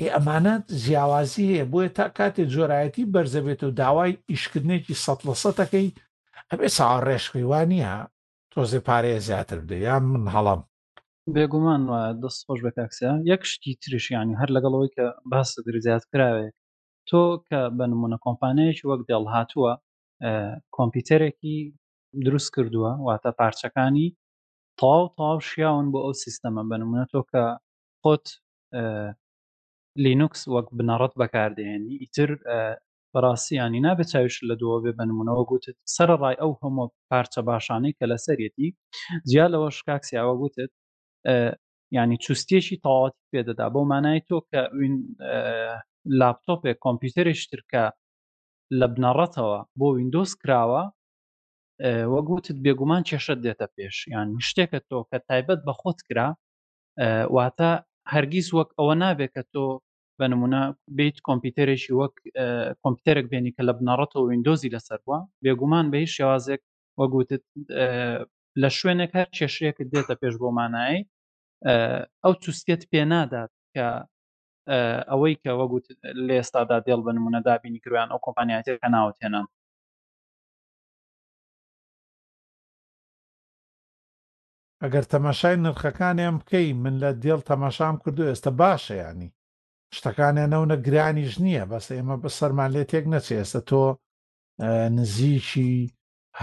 ئێ ئەمانە جیاوازی هەیە بۆیە تا کاتێ جۆرایەتی بەرزەبێت و داوای ئیشکردنێکی سە لە سەتەکەی ئەبێ چاوە ڕێشقیوانیە تۆزێ پارەیە زیاتر بدە یان من هەڵم
بێگومان وایە دەست خۆش بە تاکسیا یەک شتی تریش ینی هەر لەگەڵەوەی کە باست درزیات کراوێ تۆ کە بە نمونە کۆمپانیایکی وەک دێڵ هاتووە کۆمپیوتەرێکی دروست کردووە واتە پارچەکانی تەواو تەواو شیاون بۆ ئەو سیستەمە بە نمونە تۆ کە خۆت لینوکس وەک بنەڕەت بەکاردێنی ئیتر بەڕاستی ینی نابێت چاویش لە دووە بێ بنمونەوە گوتت سەرڕای ئەو هەموو پارچە باشانەی کە لەسەرەتی جیا لەوە شکاکسیاوە گوتت ینی چوستێکی تەواوەت پێدەدا بۆ مانای تۆ کە لاپتۆپێک کۆمپیوتەرێش ترکە لە بنەڕەتەوە بۆ وینندۆز کراوە وەگوتت بێگومان کێشت دێتە پێش یان شتێکە تۆ کە تایبەت بە خۆت کرا واتە هەرگیز وەک ئەوە نابێت کە تۆ بە نمونە بیت کۆمپیوتەرێکی وەک کۆمپیوتەرێک بێنی کە لە بنەڕەتەوە وینندۆزی لەسەر بووە بێگومان بە هیچ شێوازێک وەگوتت لە شوێنێک هەر کێشەیەکت دێتە پێش بۆ مانایی ئەو چوستێت پێ نادات کە ئەوەی کە وەگوت لە ئێستادا دێڵ بە نمونە دابینی گرویان ئەو کۆمپانیاتێک کە ناوت هێنان
ئەگەر تەماشای نرخەکانیان بکەی من لە دێڵ تەماشام کردو ئێستا باشە یانی شتەکان ئەنەونە گرانیش نیە بەس ئێمە بە سەرمان لێ تێک نەچێ ئێستا تۆ نزیکی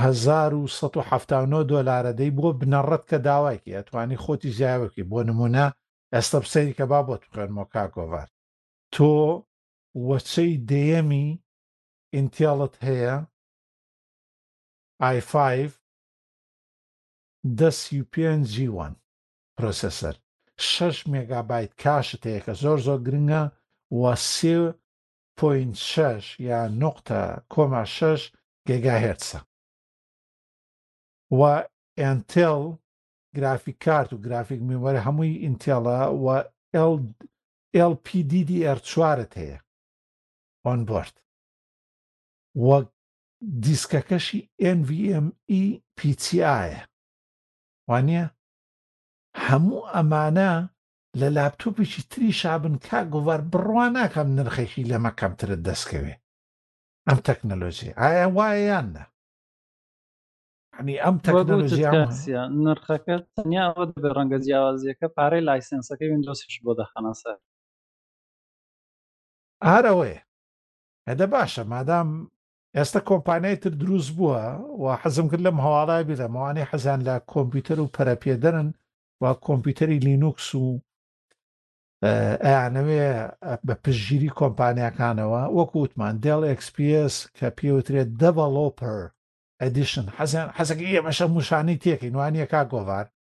هەزار و سەد و حەفتا و نۆ دۆلارە دەی بۆ بنەڕەت کە داوایکی ئەتوانی خۆتی زیای بکەی بۆ نمونە ئێستا بسەیری کە با بۆت بخوێنمەوە کاک گۆڤار تۆ وەچەی دەیەمی ئینتێڵت هەیە ئای فایڤ دە سی و پێنج جی وەن پرۆسێسەر شەش مێگابایت کاشت هەیە کە زۆر زۆر گرنگە و سێ پۆینت شەش یا نوقتە کۆما شەش گێگاهێرتسە و ئێنتێڵ گرافیک کارت و گرافیک میمۆری هەمووی ئینتێڵە و ئێڵ ئێڵ پی دی دی ئێر چوارت هەیە ئۆنبۆرد و دیسکەکەشی ئێن ڤی ئێم ئی پی تی ئایە وانە؟ هەموو ئەمانە لە لاپتۆپێکی تری شابن کا گوڤار بڕوا ناکەم نرخێکی لەمە کەمترت دەستکەوێ ئەم تەکنەلۆژی ئایا وایە یان نە هەنی ئەم تەکنەلۆژیا
نرخەکە تەنیا ئەوە دەبێت ڕەنگە جیاوازیەکە پارەی لایسنسەکەی وینندۆسیش بۆ دەخەنە سەر
ئارەوەیە ئەدە باشە مادام ئێستا کۆمپانیای تر دروست بووە و حەزم کرد لەم هەواڵای بیڵێم ئەوانەی حەزیان لە کۆمپیوتەر و پەرەپێدەرن و کۆمپیوتەری لینوکس و ئەیانەوێ بە پشگیری کۆمپانیاکانەوە وەکو وتمان دێڵ ئەکسپیس کە پێوترێت دەڤڵۆپەر ئەدیشن حەزیان حەزەکە ئێمەشە موشانی تێکەین وانە کا گۆڤار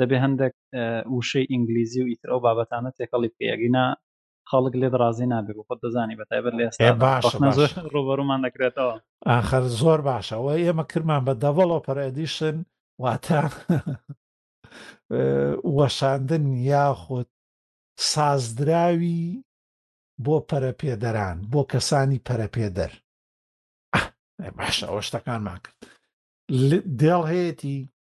دەبێ هەندێک وشەی ئینگلیزی و ئیتر ئەو بابەتانە تێکەڵی بکەی ئەگینا خەڵک لێت ڕازی نابێ بۆ خۆت دەزانی بە تایبەت لە
ئێستا
ڕۆبەرومان دەکرێتەوە
ئاخر زۆر باشەوە ئێمە کرمان بە دەڤڵ ئۆپەرئدیشن واتە وەشاندن یاخود سازدراوی بۆ پەرەپێدەران بۆ کەسانی پەرەپێدەر باشەوە شتەکانمان کرد دێڵ هەیەی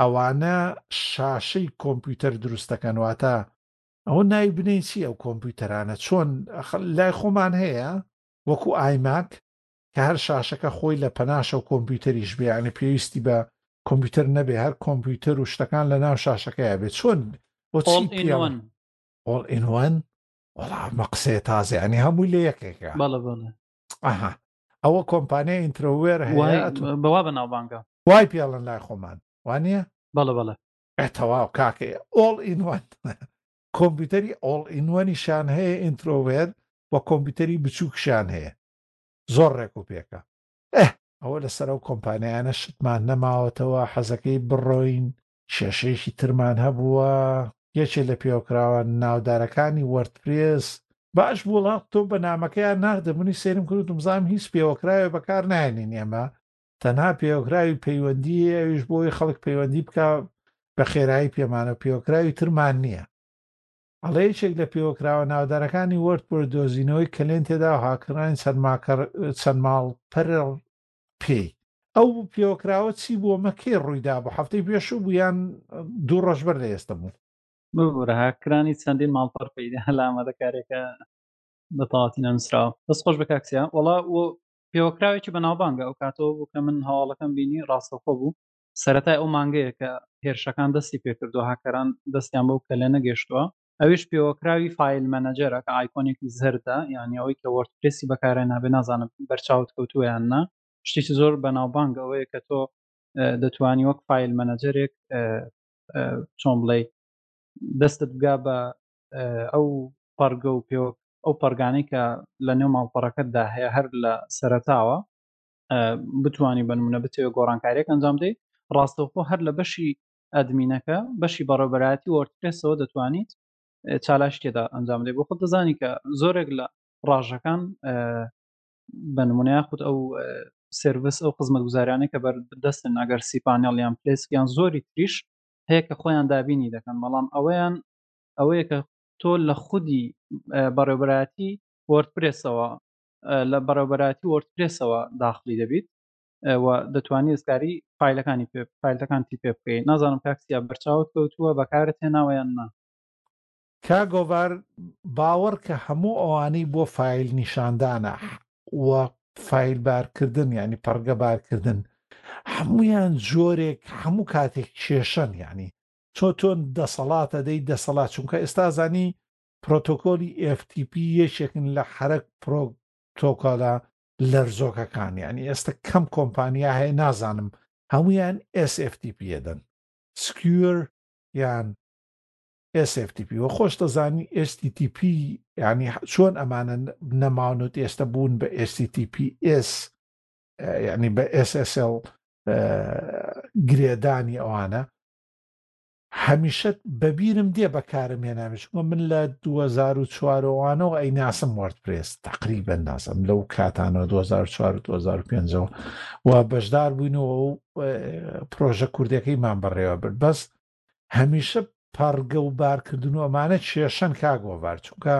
ئەوانە شاشەی کۆمپیوتەر دروست دەکەن واتە ئەوە ناوی بنێین چی ئەو کۆمپیوتەرانە چۆن لای خۆمان هەیە وەکو ئایماک کە هەر شاشەکە خۆی لە پەناشە و کۆمپیوتەریش بیانە پێویستی بە کۆمپیوتەر نەبێ هەر کۆمپیوتەر و شتەکان لە ناو شاشەکەی بێت چۆن ئۆڵ ئینوان وەڵامە قسێ تازیانی هەمووی لە یەکێکە ئەها ئەوە کۆمپانیای ئینترەوێر
هەیە وای ئەتو بەوا بەناوبانگە
وای پێڵن لای خۆمان وانە
بەڵە بەڵە
ئە تەواو کاکەیە ئۆڵ ئینوان کۆمپیوتەری ئۆڵ ئینوانی شان هەیە ئینترۆوێر و کۆمپیوتەری بچووک شان هەیە زۆر ڕێک و پێکە ئەه ئەوە لەسەر ئەو کۆمپانیانە شتمان نەماوەتەوە حەزەکەی بڕۆین کێشەیەکی ترمان هەبووە یەکێ لە پێوەکراوە ناودارەکانی وەردپرێس باش بوو ڵاق تۆ بە نامەکەیان ناردە منی سەیرم کرد دمزام هیچ پێوەکراوێ بەکار ناێنین ئێمە تەنها پێوەکراوی پەیوەندی ئەویش بۆی خەڵک پەیوەندی بکە بە خێرایی پێمانە پێوەکراوی ترمان نییە ئەڵێ یەکێک لە پێوەکراوە ناودارەکانی وەرد بۆ دۆزینەوەی کەلێن تێدا و هاکرانی چەند ماڵ پەرڕ پێی. ئەو پێوەکراوە چی بووە مە کەی ڕوویدا بۆ هەفتەی پێشوو بوو یان دوو ڕۆژ بەر لە ئێستا بوو؟
ببورە هاککرانی چەندین ماڵپەڕ پەیدا لە ئامادە کارێکە بە تەواوەتی نەنووسراوە دەست خۆش بە کاک سیا وەڵا و پێوەکراوێکی بەناوبانگە ئەو کاتەوە بوو کە من هەواڵەکەم بینی ڕاستەخۆ بوو سەرەتای ئەو مانگەیە کە هێرشەکان دەستی پێکردووە هاککەران دەستیان بەو کەلێنە گەشتووە ئەویش پێوەکراوی فایل مەنەجەرە کە ئایکۆنێکی زەردە یانی ئەوەی کە وۆردپرێسی بەکارهێنابێ نازانم بەرچاوت کەوتووە یان نا شتێکی زۆر بەناوبانگ ئەوەیە کە تۆ دەتوانی وەک فایل مەنەجەرێک چۆن بڵێ دەستت بگا بە ئەو پەرگە و پێوە ئەو پەرگانەی کە لە نێو ماڵپەڕەکەتدا هەیە هەر لە سەرتاوە بتانی بنمونە بتەوە گۆڕانکاریێک ئەنجام دەی ڕاستەوخۆ هەر لە بەشی ئەدمینەکە بەشی بەڕێوبەرایەتی وۆردپرێسەوە دەتوانیت چالاکی تێدا ئەنجام دەی بۆ خۆ دەزانی کە زۆرێک لە ڕاژەکان بە نمونە یاخود ئەو سرویس ئەو خزمەت گوزارانە کە بەر دەستن ئەگەر سیپانیال یان پلسکیان زۆری تریش هەیە کە خۆیان دابینی دەکەن بەڵام ئەوەیان ئەوەیە کە تۆ لە خودی بەڕێوبەراتی وەرتپرسەوە لە بەڕێوبەراتی وەرتپرسەوە داخلی دەبیت و دەتوانانی ئێزکاری فیلەکانی پێ فیلەکانتی پێ بکەیت نازانم کاکسیا بەرچاوت کەوتووە بەکارت هێناوەیان نا.
کا گۆڤار باوەڕکە هەموو ئەوانەی بۆ فایل نیشاندانە و فایل بارکردن یعنی پەڕگە بارکردن هەموویان جۆرێک هەموو کاتێک کێشەن یعنی چۆ تۆن دەسەڵاتە دەی دەسەڵات چونکە ئێستا زانی پرۆتۆکۆلی FTP یەکێکن لە حرەک پرۆتۆکالە لەرزۆکەکان یعنی ئێستا کەم کۆمپانیا هەیە نازانم هەمویان SFTP دەن سکیور یان SFTP وە خۆش دەزانی STTP ینی چۆن ئەمانە نەماونوت ئێستا بوون بە STTPS یعنی بە SSL گرێدانی ئەوانە هەمیشە بەبیرم دێ بەکارم هێنامی چونکە من لە دوو هەزار و چوار و وانەوە ئەیناسم وەردپرێس تقریبا ناسم لەو کاتانەوە دوو هەزار و چوار و دوو هەزار و پێنجەوە و بەشدار بووینەوە و پرۆژە کوردەکەیمان بەڕێوە برد بەس هەمیشە پەڕگە و بارکردن و ئەمانە کێشەن کاگۆڤار چونکە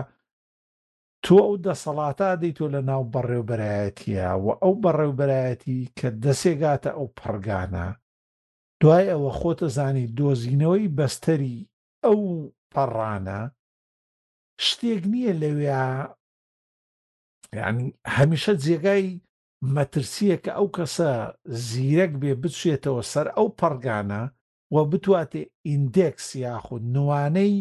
تۆ ئەو دەسەڵاتە دەی تۆ لە ناو بەڕێوبەرایەتیە و ئەو بەڕێوبەرایەتی کە دەسێگاتە ئەو پڕگانە دوای ئەوە خۆتەزانی دۆزینەوەی بەستەری ئەو پەڕانە شتێک نییە لەوێیا یعنی هەمیشە جێگای مەترسیە کە ئەو کەسە زیرەک بێ بچێتەوە سەر ئەو پەڕگانە و بتواتێ ئیندێکس یاخود نوانەی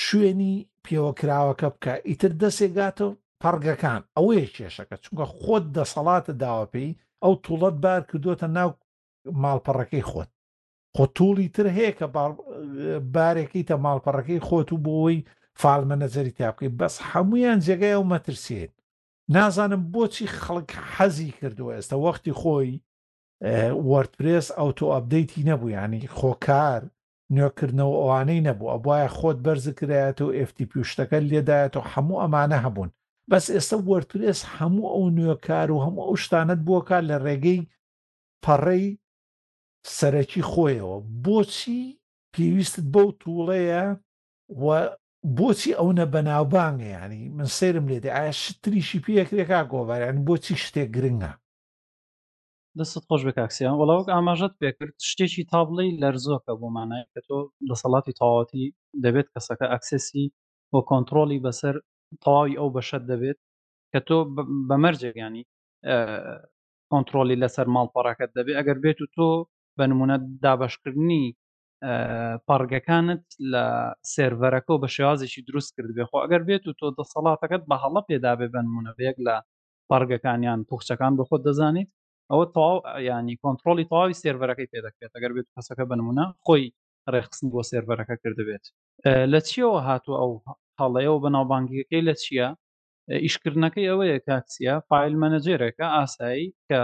شوێنی پێوەکراوەکە بکە ئیتر دەسێگاتەوە پەڕگەکان ئەوەیە کێشەکە چونکە خۆت دەسەڵاتە داوە پێی ئەو توڵەت بار کردوتە ناو ماڵپەڕەکەی خۆت خۆ توڵی تر هەیە کە بارێکیتە ماڵپەڕەکەی خۆت و بۆەوەی فالمە نەزەری تا بکەیت بەس هەمویان جێگای ئەو مەترسێن نازانم بۆچی خەڵک حەزی کردووە ئێستا وەختی خۆی وەرتپرێس ئەو تۆ ئەبدەیتی نەبوو ینی خۆکار نوێکردنەوە ئەوانەی نەبوو ئەبواە خۆت بەرزکرایەت و FTP شتەکە لێدایەت و هەموو ئەمانە هەبوون بەس ئێستا وەرترێس هەموو ئەو نوێکار و هەموو ئەو شتانت بووکە لە ڕێگەی پەڕەی سەرەکی خۆیەوە، بۆچی پێویستت بەو توڵەیە و بۆچی ئەونە بەناوبانگە یانی من سەیرم لێ دێ ئایا شت تریشی پێ ئەکرێ کاک گۆڤار یانی بۆچی شتێک گرنگە؟
دەستت خۆش بێ کاک سیام وەڵا وەک ئاماژەت پێ کرد شتێکی تا بڵێی لەرزۆکە بۆ مانای کە تۆ دەسەڵاتی تەواوەتی دەبێت کەسەکە ئەکسێسی و کۆنتڕۆڵی بەسەر تەواوی ئەو بەشەت دەبێت کە تۆ بە مەرجێک یانی کۆنتڕۆلی لەسەر ماڵپەڕەکەت دەبێت ئەگەر بێت و تۆ بە نمونە دابشکردنی پەڕگەکانت لە سێرڤەرەکە و بە شێوازێکی دروست کردبێ خۆ ئەگەر بێت و تۆ دەسەڵاتەکەت بە هەڵە پێدابێ بنمونە بەیەک لە پەڕگەکانیان پوخچەکان بە خۆت دەزانیت ئەوە تەواو ینی کۆنتترۆلی تەواوی سێرڤەرەکەی پێدەکرێت ئەگەر بێت کەسەکە بنمونە خۆی ڕێخستن بۆ سێرڤەرەکە کردبێت لە چیەوە هاتوو ئەو هەڵەیەوە بەناوبانگیەکەی لە چییە ئیشکردنەکەی ئەوەیە کاک چیا فایل مەنەجێرێکە ئاسایی کە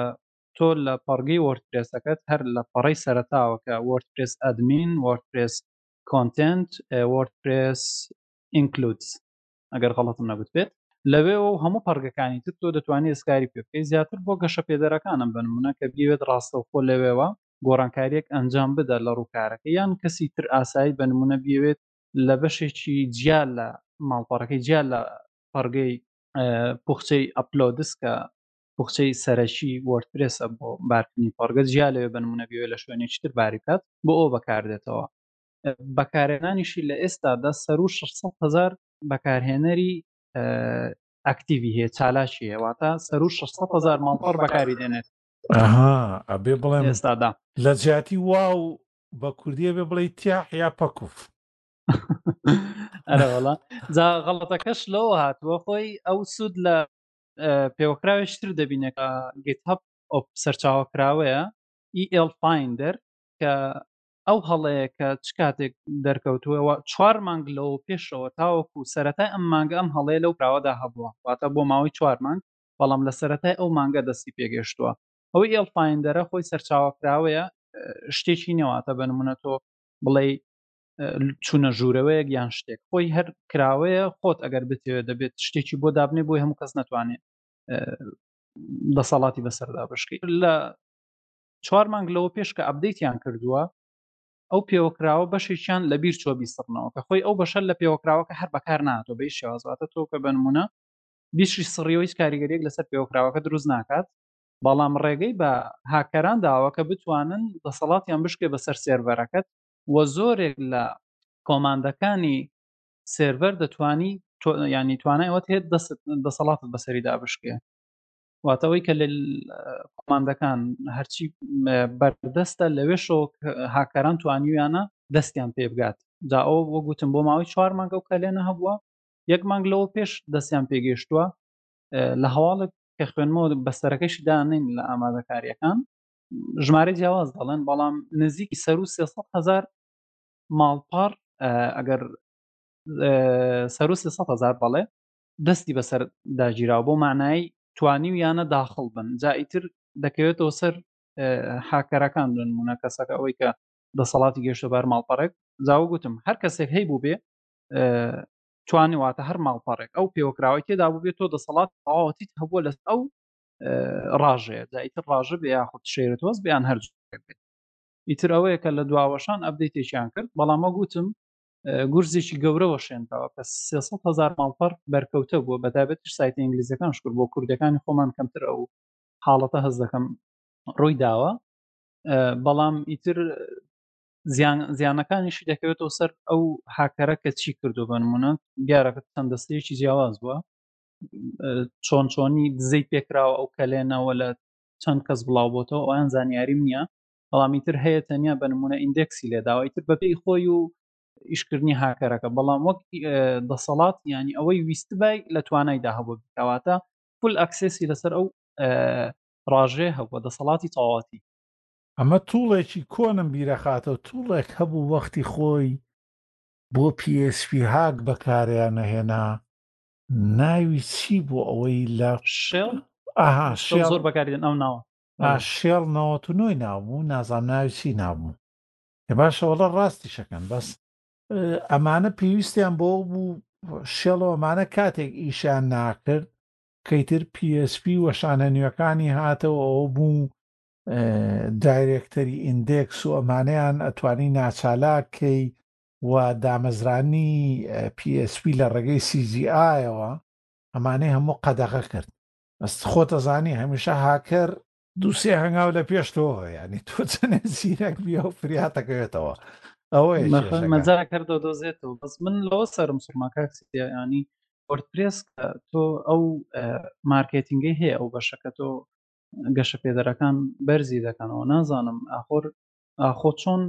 تۆ لە پەڕگەی وۆردپرێسەکەت هەر لە پەڕەی سەرەتاوە کە وۆردپرێس ئەدمین وۆردپرێس کۆنتێنت وۆردپرێس ئینکلودز ئەگەر غەڵەتم نەگوت بێت لەوێەوە و هەموو پەڕگەکانی تر تۆ دەتوانێت ئێسکاری پێ بکەیت زیاتر بۆ گەشە پێدەرەکانم بنمونە کە بیوێت ڕاستەوخۆ لەوێەوە گۆڕانکاریەک ئەنجام بدە لە ڕووکارەکە یان کەسی تر ئاسایی بنمونە بیوێت لە بەشێکی جیا لە ماڵپەڕەکەی جیا لە پەڕگەی پوخچەی ئەپلۆدس کە پوخچەی سەرەکی وەرترێسە بۆ بارکردنی پەڕگە جیا لەوێ بنمونەبیەوە لە شوێنێکی تر باریکات بۆ ئەو بەکاردێتەوە بەکارێنانیشی لە ئێستادا سەر و 600 هزار بەکارهێنەری ئەکتیوی هەیە چالاشی هێواتە سەر و 600 هزار ماڵپەڕ بەکاری دێنێت
ئەها ئەبێ بڵێم
ئێستادا
لە جیاتی واو بە کوردی ئەبێ بڵێی تیا یا پەکوف.
ئەرەوەڵا جا غەڵەتەکەش لەوە هاتووە خۆی ئەو سوود لە پێوەکراوێشتر دەبینێکە گت هەب ئۆپ سەرچاوە کراوەیە ئیL فیندەر کە ئەو هەڵەیە کە چ کاتێک دەرکەوتووەوە چوار مانگ لەوە پێشەوە تاوەکو سەتای ئەم مانگە ئەم هەڵەیە لەو کراوەدا هەبووە واتە بۆ ماوەی چوار مانگ بەڵام لە سەتای ئەو مانگە دەستی پێگەشتووە ئەوەی ئێڵ فایندەرە خۆی سەرچاوە کراوەیە شتێکی نێ واتە بە نمونە تۆ بڵێ چونە ژوورەوەیەک یان شتێک خۆی هەر کراوەیە خۆت ئەگەر بتەوێت دەبێت شتێکی بۆ دابنێ بۆی هەموو کەس ناتوانێت دەسەڵاتی بەسەردا بشکی لە چوار مانگ لەوە پێش کە ئەبدەیتیان کردووە ئەو پێوەکراوە بەشێکیان لە بیر چۆبی سڕنەوە کە خۆی ئەو بەشە لە پێوەکراوەکە هەر بەکار ناتۆ بەی شێوازاتە تۆ کە بنمونە بیشی سڕیەوەی کاریگەریەک لەسەر پێوەکراوەکە دروست ناکات بەڵام ڕێگەی بە هاککەران داوە کە بتوانن دەسەڵاتیان بشکێ بەسەر سێرڤەرەکەت و زۆرێک لە کۆماندەکانی سێرڤەر دەتوانی ینی توانای ئەوەت هێت دەسەڵاتت بەسەریدا بشکێ واتەوەی کە لە کۆماندەکان هەرچی بەردەستە لەوێ شۆک هاکەران توانیویانە دەستیان پێ بگات جا ئەو وەگوتم بۆ ماوەی چوار مانگە و کەلێنە هەبووە یەک مانگ لەوە پێش دەستیان پێگەیشتووە لە هەواڵێک کە خوێنمەوە بەسەرەکەشی دانین لە ئامادەکاریەکان ژمارە جیاواز دەڵێن بەڵام نزیکی سەر و هزار ماڵپەڕ ئەگەر سەر و هزار بەڵێ دەستی بەسەر داگیرا بۆ مانایی توانی و یانە داخڵ بن جائیتر دەکەوێتەوە سەر حاکەرەکان دونمونە کەسەکە ئەوەی کە دەسەڵاتی گەشتە بار ماڵپەڕێک زاوە گوتم هەر کەسێک هەی بوو بێ توانی واتە هەر ماڵپەڕێک ئەو پێوەکراوەی تێدا بوو بێت تۆ دەسەڵات تەواوەتیت هەبووە لەس ئەو ڕاژەیە دایتر ڕاژە بێ یاخود شێرە تۆز بیان هەر بێت ئیتر ئەوەیە کە لە دواوەشان ئەبدەیتێکیان کرد بەڵامە گوتم گورزێکی گەورەوە شێنتەوە کە هزار ماڵپەر بەرکەوتە بووە بەتابەت سایتی ئینگلیزەکان شکر بۆ کوردەکانی خۆمان کەمتر ئەو حاڵەتە هەز دەکەم ڕووی داوە بەڵام ئیتر زیان زیانەکانیشی دەکەوێتەوە سەر ئەو هاکەرە کە چی کردو بەنمونە دیارەکە چەند دەستەیەکی جیاواز بووە چۆن چۆنی دزەی پێکراوە ئەو کەلێنەوە لە چەند کەس بڵاو بۆتەوە ئەویان زانیاریم نییە بەڵامی تر هەیە تەنیا بە نمونە ئیندێکسی لێداوای تر بەپی خۆی و ئیشکردنی هاکەرەکە بەڵام وەک دەسەڵات ینی ئەوەی ویستبای لە توانایدا هەبوو بکەواتە فول ئەکسسی لەسەر ئەو ڕاژێ هەبووە دەسەڵاتی تەواتی
ئەمە توڵێکی کۆنم بیرەخاتەوە توڵێک هەبوو وەختی خۆی بۆ پی ئێس پی هاک بەکاریانەهێنا ناوی چی بۆ ئەوەی لە
شێڵ
ئەها شێڵ
زۆر بەکاریدن ئەو ناوە
شێڵ نەوە و نۆی نابوو نازام ناوی چی نابوو ێ باشەوەڵە ڕاستی شەکەن بەس ئەمانە پێویستیان بۆ بوو شێڵەوەمانە کاتێک ئیشیان ناکرد کەیتر PSP وەشانە نوێەکانی هاتەوە ئەوە بوو دایرێکتەری ئیندێکس و ئەمانەیان ئەتوانی ناچالاک کەی و دامەزرانی PSP لە ڕێگەی CGI-ەوە ئەمانەی هەموو قەدەغە کرد بەست خۆتەزانی هەمیشە هاکەر دووسێ هەنگاو لە پێش تۆ ینی تۆ چەنێ زیرەک بیا و فریاتەکەوێتەوە
ئەوە مەزا کردەوە دۆزێتەوە بەس من لەوە سرم سوماکەسیانی وەرتپرێس تۆ ئەو مارکێتینگەی هەیە ئەو بەشەکە تۆ گەشەپێدەرەکان بەرزی دەکەنەوە نازانم ئاخۆر ئاخۆ چۆن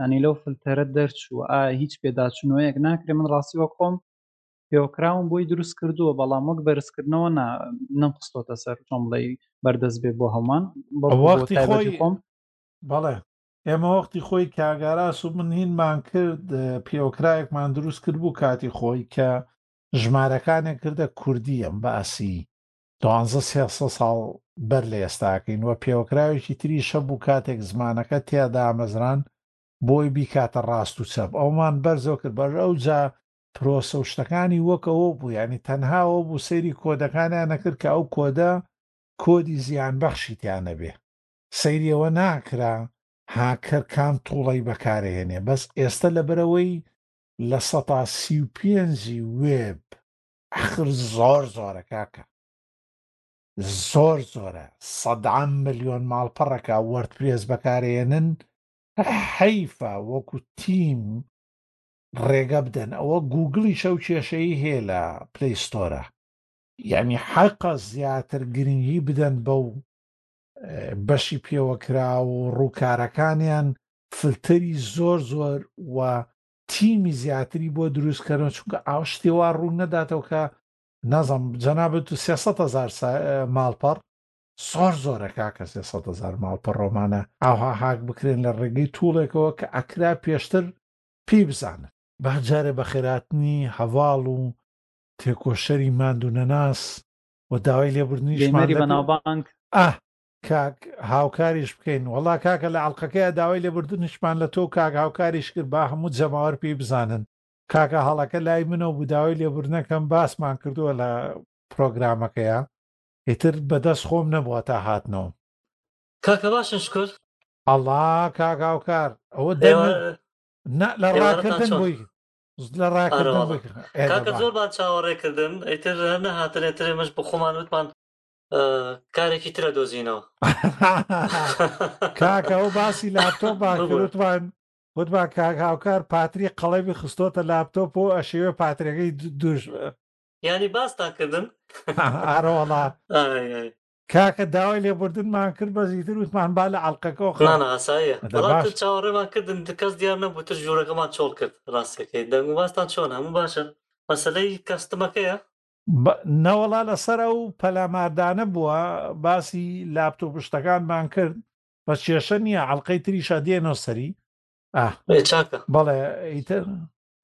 ینی لەو فلتەرە دەرچوو ئا هیچ پێداچنەوەیەک ناکرێ من ڕاستی وە خۆم پێوەکراون بۆی دروست کردووە بەڵام وەک بەرزکردنەوە نم قستۆتە سەر چۆم بڵی بەردەست بێ بۆ هەمان بەڵی
خۆم بەڵێ ئێمە وەختی خۆی کاگاراس و من هینمان کرد پێوەکرایەکمان دروست کرد بوو کاتی خۆی کە ژمارەکانێک کردە کوردیم باسی دوانزە سێسە ساڵ بەر لە ئێستاکەین و پێوەکراوێکی تریش هەبوو کاتێک زمانەکە تیا دامەزران بۆی بیکاتە ڕاست و چەپ ئەومان بەرزەو کرد بەر ئەوجا پرۆسە و شتەکانی وەک ئەوە بوو یانی تەنها ئەوە بوو سەیری کۆدەکانیان نەکرد کە ئەو کۆدە کۆدی زیان بەخشی تیا نەبێ سەیری ئەوە ناکرا هاککەر کام توڵەی بەکارەهێنێ بەس ئێستە لەبەرەوەی لە سەتا سی و پێنجی وێب ئەخر زۆر زۆرە کاکە زۆر زۆرە سەدان ملیۆن ماڵپەڕەکە وەردپرێس بەکارێنن حەیفە وەکو تیم ڕێگە بدەن ئەوە گوگڵی شەو کێشەی هەیە لە پلیستۆرە یعنی حەقە زیاتر گرنگی بدەن بەو بەشی پێوەکرا و ڕووکارەکانیان فلتەری زۆر زۆر و تیمی زیاتری بۆ دروست کەرەوە چونکە ئاو شتی وا ڕوون نەداتەوە کە نازم جەنابەت و سێسەد هەزار ماڵپەڕ زۆر زۆرە کاکە سێسەد هەزار ماڵپەڕ ڕۆمانە ئاها هاک بکرێن لە ڕێگەی توڵێکەوە کە ئەکرا پێشتر پێی بزانن با جارێ بە خێراتنی هەڤاڵ و تێکۆشەری ماندوونەناس و داوای لێبوردنیشمان
لێمەری بەناوبانگ
ئاه کاک هاوکاریش بکەین وەڵا کاکە لە ئەڵقەکەیا داوای لێبوردنشمان لە تۆو کاک هاوکاریش کرد با هەموو جەماوەر پێی بزانن کاکە هەڵەکە لای منەوە بوو داوای لێبوردنەکەم باسمان کردووە لە پرۆگرامەکەیا ئیتر بەدەست خۆم نەبووە تا هاتنەوەم
کاکە باشن شکر
ئەڵا کاک هاوکار ئەوە دەنگ ئێوە نا لە ئێوارەتان ڕاکردن چۆن؟ بووی لە ئەرە
ڕاکردن وەڵا بووی کاکە زۆرمان چاوەڕێ کردن ئیتر هەر نەهاتن ئیتر ئێمەش بۆ خۆمان وتمان کارێکی ترە دۆزینەوە
کاکە ئەو باسی لاپتۆپ باکردوتمان وتمان کاک هاوکار پاتری قەڵەمی خستۆتە لاپتۆپ و ئەشێوێ پاترەکەی دوش
ینی باستان
کردن ئارەوەڵا کاکە داوای لێبوردنمان کرد بە زیتر وتمان با لە عڵلقەکەەوە خانە
ئاسایە چاوەڕێمان کردن کەس دیار نەبوو تر ژوورەکەمان چۆڵ کرد ڕاستەکەی دەنگ و باستان چۆن هەموو باشە مەسلەی کەستمەکەیە با
نەوەڵا لەسەر ئەو پەلاماردانە بووە باسی لاپتۆپ شتەکانمان کرد بەس کێشە نییە ئەڵلقەی تریش ئەدێنەوە سەری ئا ئێ چاکە بەڵێ ئیتر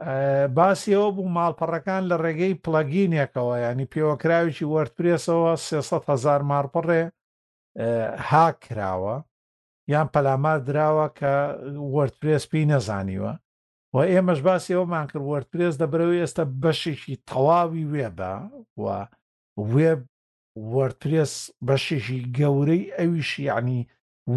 ئە، باسی ئەوە بوو ماڵپەڕەکان لە ڕێگەی پڵەگینێکەوە ینی پێوەکراوێکی وەردپرێسەوە 300 هزار ماڕپەڕێ ئە، هاک کراوە یان پەلامار دراوە کە وەردپرێس پێی نەزانیوە وە ئێمەش باسی ئەوەمان کرد وۆردپرێس لە بەرەو ئێستە بەشێکی تەواوی وێبە و وێب وۆردپرێس بەشێکی گەورەی ئەویش یعنی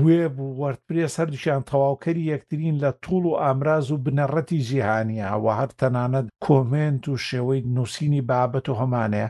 وێب و وەردپرێس هەردووشیان تەواوکەری یەکترین لە توڵ و ئامراز و بنەڕەتی جیهانیە و هەر تەنانەت کۆمنت و شێوەی نووسینی بابەت و هەمانەیە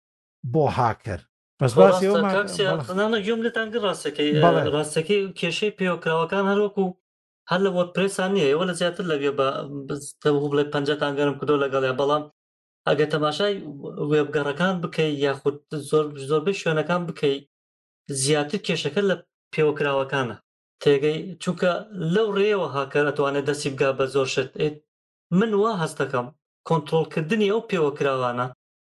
بۆ هاکەر بەس
باسی ئەو ڕاستەکەی کێشەی پەیوەکراوەکان هەروەکو هەر لە وەرد پرسان نیە ئێوە لە زیاتر لە بێ بە بڵێ پەنجەتان گەرم کردو لەگەڵێ بەڵام ئەگە تەماشای وێبگەڕەکان بکەیت یاخود زۆر زۆربەی شوێنەکان بکەیت زیاتر کێشەکە لە پێوەکراوەکانە تێگەی چونکە لەو ڕێەوە هاکەر ئەتوانێت دەستی بگا بە زۆر شت من وا هەستەکەم کۆنتترۆلکردنی ئەو پێوەکراوانە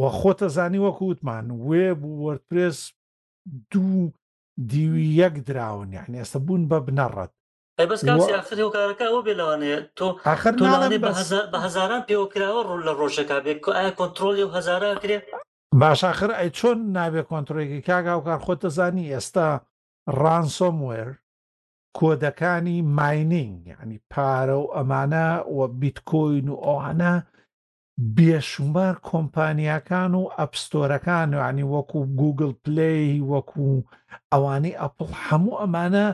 وە خۆتەزانی وەکو وتمان وێب و وۆردپرێس دوو دیوی یەک دراون یەعنی ئێستا بوون بە بنەڕەت. ئەی بەس کاک سیا ئاخر هۆکارەکە ئەوە بێ لەوانەیە
تۆ ئاخر تۆ لەوانەیە بە
هەزار بە هەزاران پێوە کراوە ڕوو لە ڕۆژێکا بێ کۆ ئایا کۆنتڕۆڵی ئەو هەزارە ئەکرێ؟
باش ئاخر ئەی چۆن نابێ کۆنتڕۆی کەی کاک هاوکار خۆت دەزانی ئێستا ڕانسۆم وێر کۆدەکانی ماینینگ یەعنی پارە و ئەمانە و بیتکۆین و ئەوانە بێشومار کۆمپانیاکان و ئەپستۆرەکان و عنی وەکو گوگل پلەی وەکو ئەوانەی ئەپڵ هەموو ئەمانە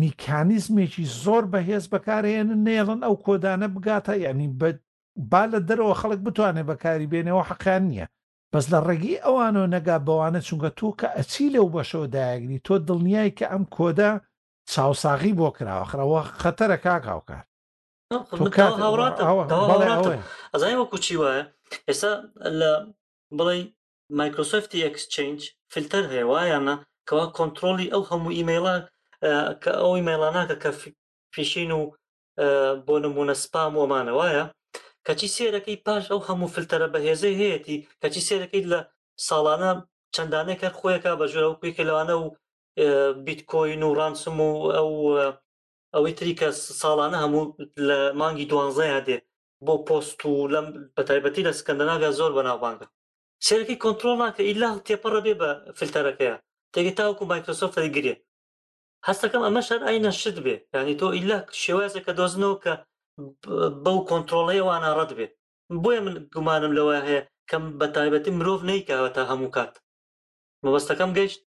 میکانیزمێکی زۆر بەهێز بەکارێن نێڵن ئەو کۆدانە بگاتە یعنی بە با لە دەرەوە خەڵک بتوانێت بەکاری بێنەوە حەقیان نییە بەس لە ڕێگەی ئەوانەوە نەگا بەوانە چونکە تۆ کە ئەچی لەو بەشەوە دایگری تۆ دڵنیای کە ئەم کۆدە چاوساغی بۆ کراوە خراوە خەتەرە کاکاوکار
ئەزای وەکو چی وایە ئێستا لە بڵی مایکرۆسۆفتی ئەکسچنج فلتەر هەیە وایانە کەوا کۆنتترۆلی ئەو هەموو ئیمەیڵە کە ئەوی مەیڵاناکە کە پیشین و بۆ نمونە سپام ومانە وایە کەچی سێرەکەی پاش ئەو هەموو فلتەرە بەهێزەی هەیەی کەچی سێرەکەی لە ساڵانە چەندانێک هەر خۆیەکە بە ژورەوە کوێکە لەوانە و بیتکۆین و ڕانسم و ئەو ئەوەی تری کە ساڵانە هەموو لە مانگی دوانزەیە دێ بۆ پۆست و لەم بە تایبەتی لە سکەندەناویا زۆر بەناوبانگە سێرەکەی کۆنتترۆل ناکە ئیلا تێپەڕە بێ بە فلتەرەکەیە تێگە تاوەکو مایکرۆسۆفت گرێ هەستەکەم ئەمە شەر ئای نەشت بێ ینی تۆ ئیلا شێوازە کە دۆزنەوە کە بەو کۆنتترۆڵەیە وانە ڕەت بێ بۆیە من گومانم لەوە هەیە کەم بە تایبەتی مرۆڤ نیکەوە تا هەموو کات مەبەستەکەم
گەشت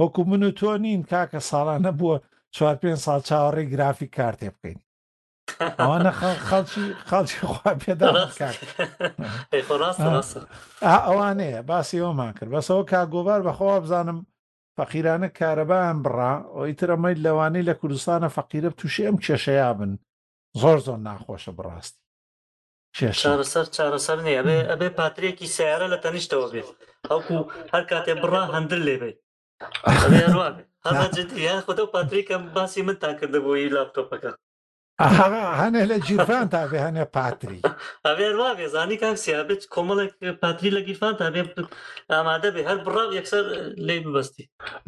وەکو من و تۆ نین کاکە ساڵانە بووە چوار پێنج ساڵ چاوەڕێی گرافیک کارتێ بکەین ئەوانە خەڵکی خەڵکی خوا پێدا ئەوانەیە باسی ئەومان کرد بەسەوە کا گۆبار بەخوا بزانم فەقیرانە کارەبایان بڕا ئەوی ترەمەید لەوانەی لە کوردستانە فەقیرە تووشی ئەم کێشەیە بن زۆر زۆر ناخۆشە بڕاستی کێشە.
چارەسەر چارەسەر نیە ئەبێ ئەبێ پاترێکی سەیارە لە تەنیشتەوە بێ ئەوکو هەر کاتێ بڕا هەندل لێ بەی ئەبێ ئەروە بێ هەزا جدی یان خۆتە و پاتریکەم باسی منتان کردە بووی لاپتۆپەکە ئەها
هەنێ لە گیرفان تا بێ هەنێ پاتری
ئەبێ ئەروە بێ زانی کاک سیا بێت کۆمەڵێک پاتری لە گیرفان تا بێ ئامادە بێ هەر بڕاو یەکسەر لێی ببەستی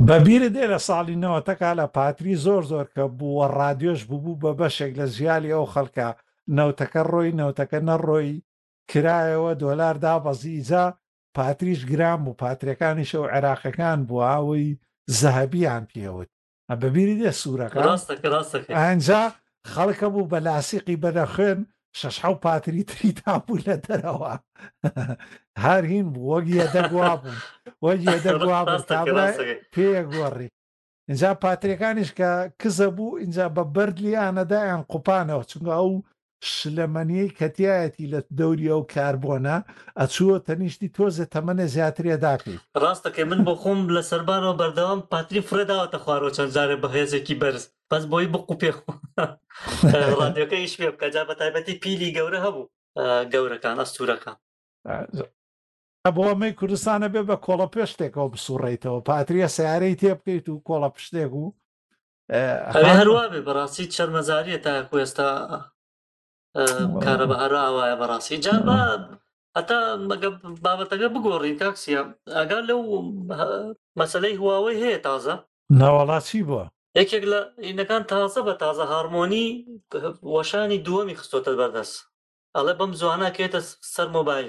بەبیرت دێ لە ساڵی نەوەتەکا لە پاتری زۆر زۆر کە بوو وە ڕادیۆش ببوو بە بەشێک لە زیالی ئەو خەڵکە نەوتەکە ڕۆی نەوتەکە نەڕۆی کرایەوە دۆلار دابەزی ئیجا پاتریش گران بوو پاترەکانیش ئەو عێراقەکان بووە ئەوەی زەهەبیان پێوت بەبیری دێ سورەکە ئەنجا خەڵکە بوو بە لاسیقی بەدە خوێن شەش حەو پاتری تری تابوو لە دەرەوە هەر هین بوو وەگیە دەگوابوو وەگیە دەگوابوو پێ گۆڕی ئینجا پاتریەکانیش کە کزە بوو ئینجا بە بەرد لیان ئەدایان قوپانەوە چونکە ئەو شلەمەنیەی کە تیایەتی لە دەوری ئەو کاربۆنە ئەچووە تەنیشتی تۆزێ تەمەنێ زیاتری ئەداکری.
ڕاست دەکەی من بۆخۆم لە سەربانەوە بەردەوام پاتری فڕێ داوەتە خوارەوە چەند جارێ بە هێزێکی بەرز بەس بۆی بقوپێ خۆ ڕادیۆکە ئیش پێ بکە جا بە تایبەتی پیلی گەورە هەبوو گەورەکان ئەستوورەکان.
بۆ ئەمەی کوردستان نەبێت بە کۆڵەپشتێکەوە بسوڕێیتەوە پاتریە سیارەی تێبکەیت و کۆڵەپشتێک و ئەوێ
هەروە بێ بەڕاستی چەرمەزاریە تا کوێستا کارە بە هەرا ئاوایە بەڕاستی جا بە هەتا بابەتەکە بگۆڕین تاکسیە ئەگەر لەو مەسلەی هواوەی هەیە تازە
ناوەڵاتی بووە
یەکێک لە ئینەکان تازە بە تازە هارمۆنی وەشانی دووەمی خستۆتە بەردەست ئەڵێ بەم زوانە کێتە سەر مۆبایل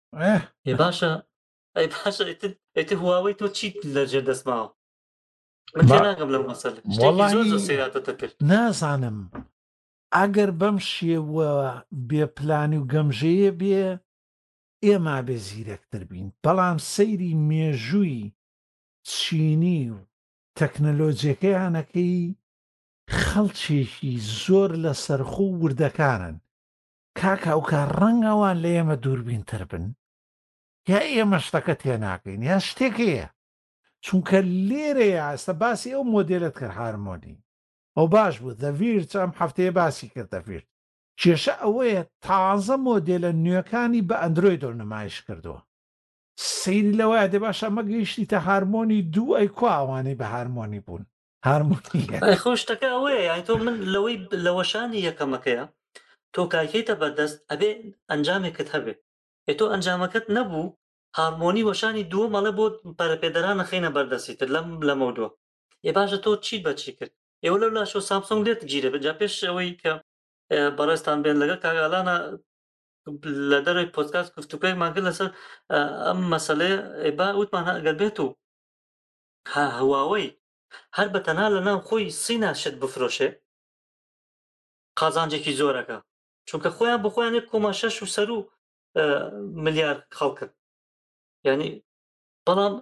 ئێ باشە ئەی باشە ئیتر ئیتر هواوەی تۆ چیت لە ژێر دەستماوە من با- تێناگەم لەم مەسەلە شتێکی زۆر وەڵاهی- زۆر سەیراتە دەکرد
نازانم ئەگەر بەم شێوە بێ پلانی و گەمژەیە بێ ئێمە بێ زیرەکتر بین بەڵام سەیری مێژووی چینی و تەکنەلۆجیەکەیانەکەی خەڵکێکی زۆر لە سەرخۆ و وردەکارن کاک هاوکار ڕەنگ ئەوان لە ئێمە دووربین تر بن یا ئێمە شتەکە تێناکەین یا شتێکەیە چونکە لێرە ئاستە باسی ئەو مۆدلت کرد هارمۆنی ئەو باش بوو دەڤیرت ئەم هەفتەیە باسی کرد دەڤیرت کێشە ئەوەیە تازە مۆدلە نوێەکانی بە ئەندرویدۆ نمایش کردووە سەیری لەوەیە دێ باش ئەمە گەیشتی تە هارمۆنی دوو ئەی کواوانەی بە هارمۆنی بوون هارمۆنی
خۆ شتەکە ئەوەیە یان تۆ من لەوەی لە وەشانی یەکەمەکەیە تۆ کاکەیتە بەردەست ئەبێ ئەنجامێکت هەبێ ئێ تۆ ئەنجامەکەت نەبوو هارمۆنی وەشانی دووە مەڵێ بۆ پەرەپێدەرانە خینە بەردەستی تر لەم لەمە دووە ئێ باشە تۆ چی بەچی کرد ئێوە لەو لاشۆ سامسۆنگ لێت گیرە بجا پێش ئەوەی کە بەڕێستان بێن لەگە کاگالانە لە دەروی پۆتکاس گفتوپێکمان کرد لەسەر ئەم مەسلەیە با وتمان ئەگەر بێت و ها هواوەی هەر بە تەنها لە ناو خۆی سینا شت بفرۆشێ قازانجێکی زۆرەکە چونکە خۆیان بۆ خۆیان یەک کۆما شەش و سەر و ملیار خەڵکن یعنی بەڵام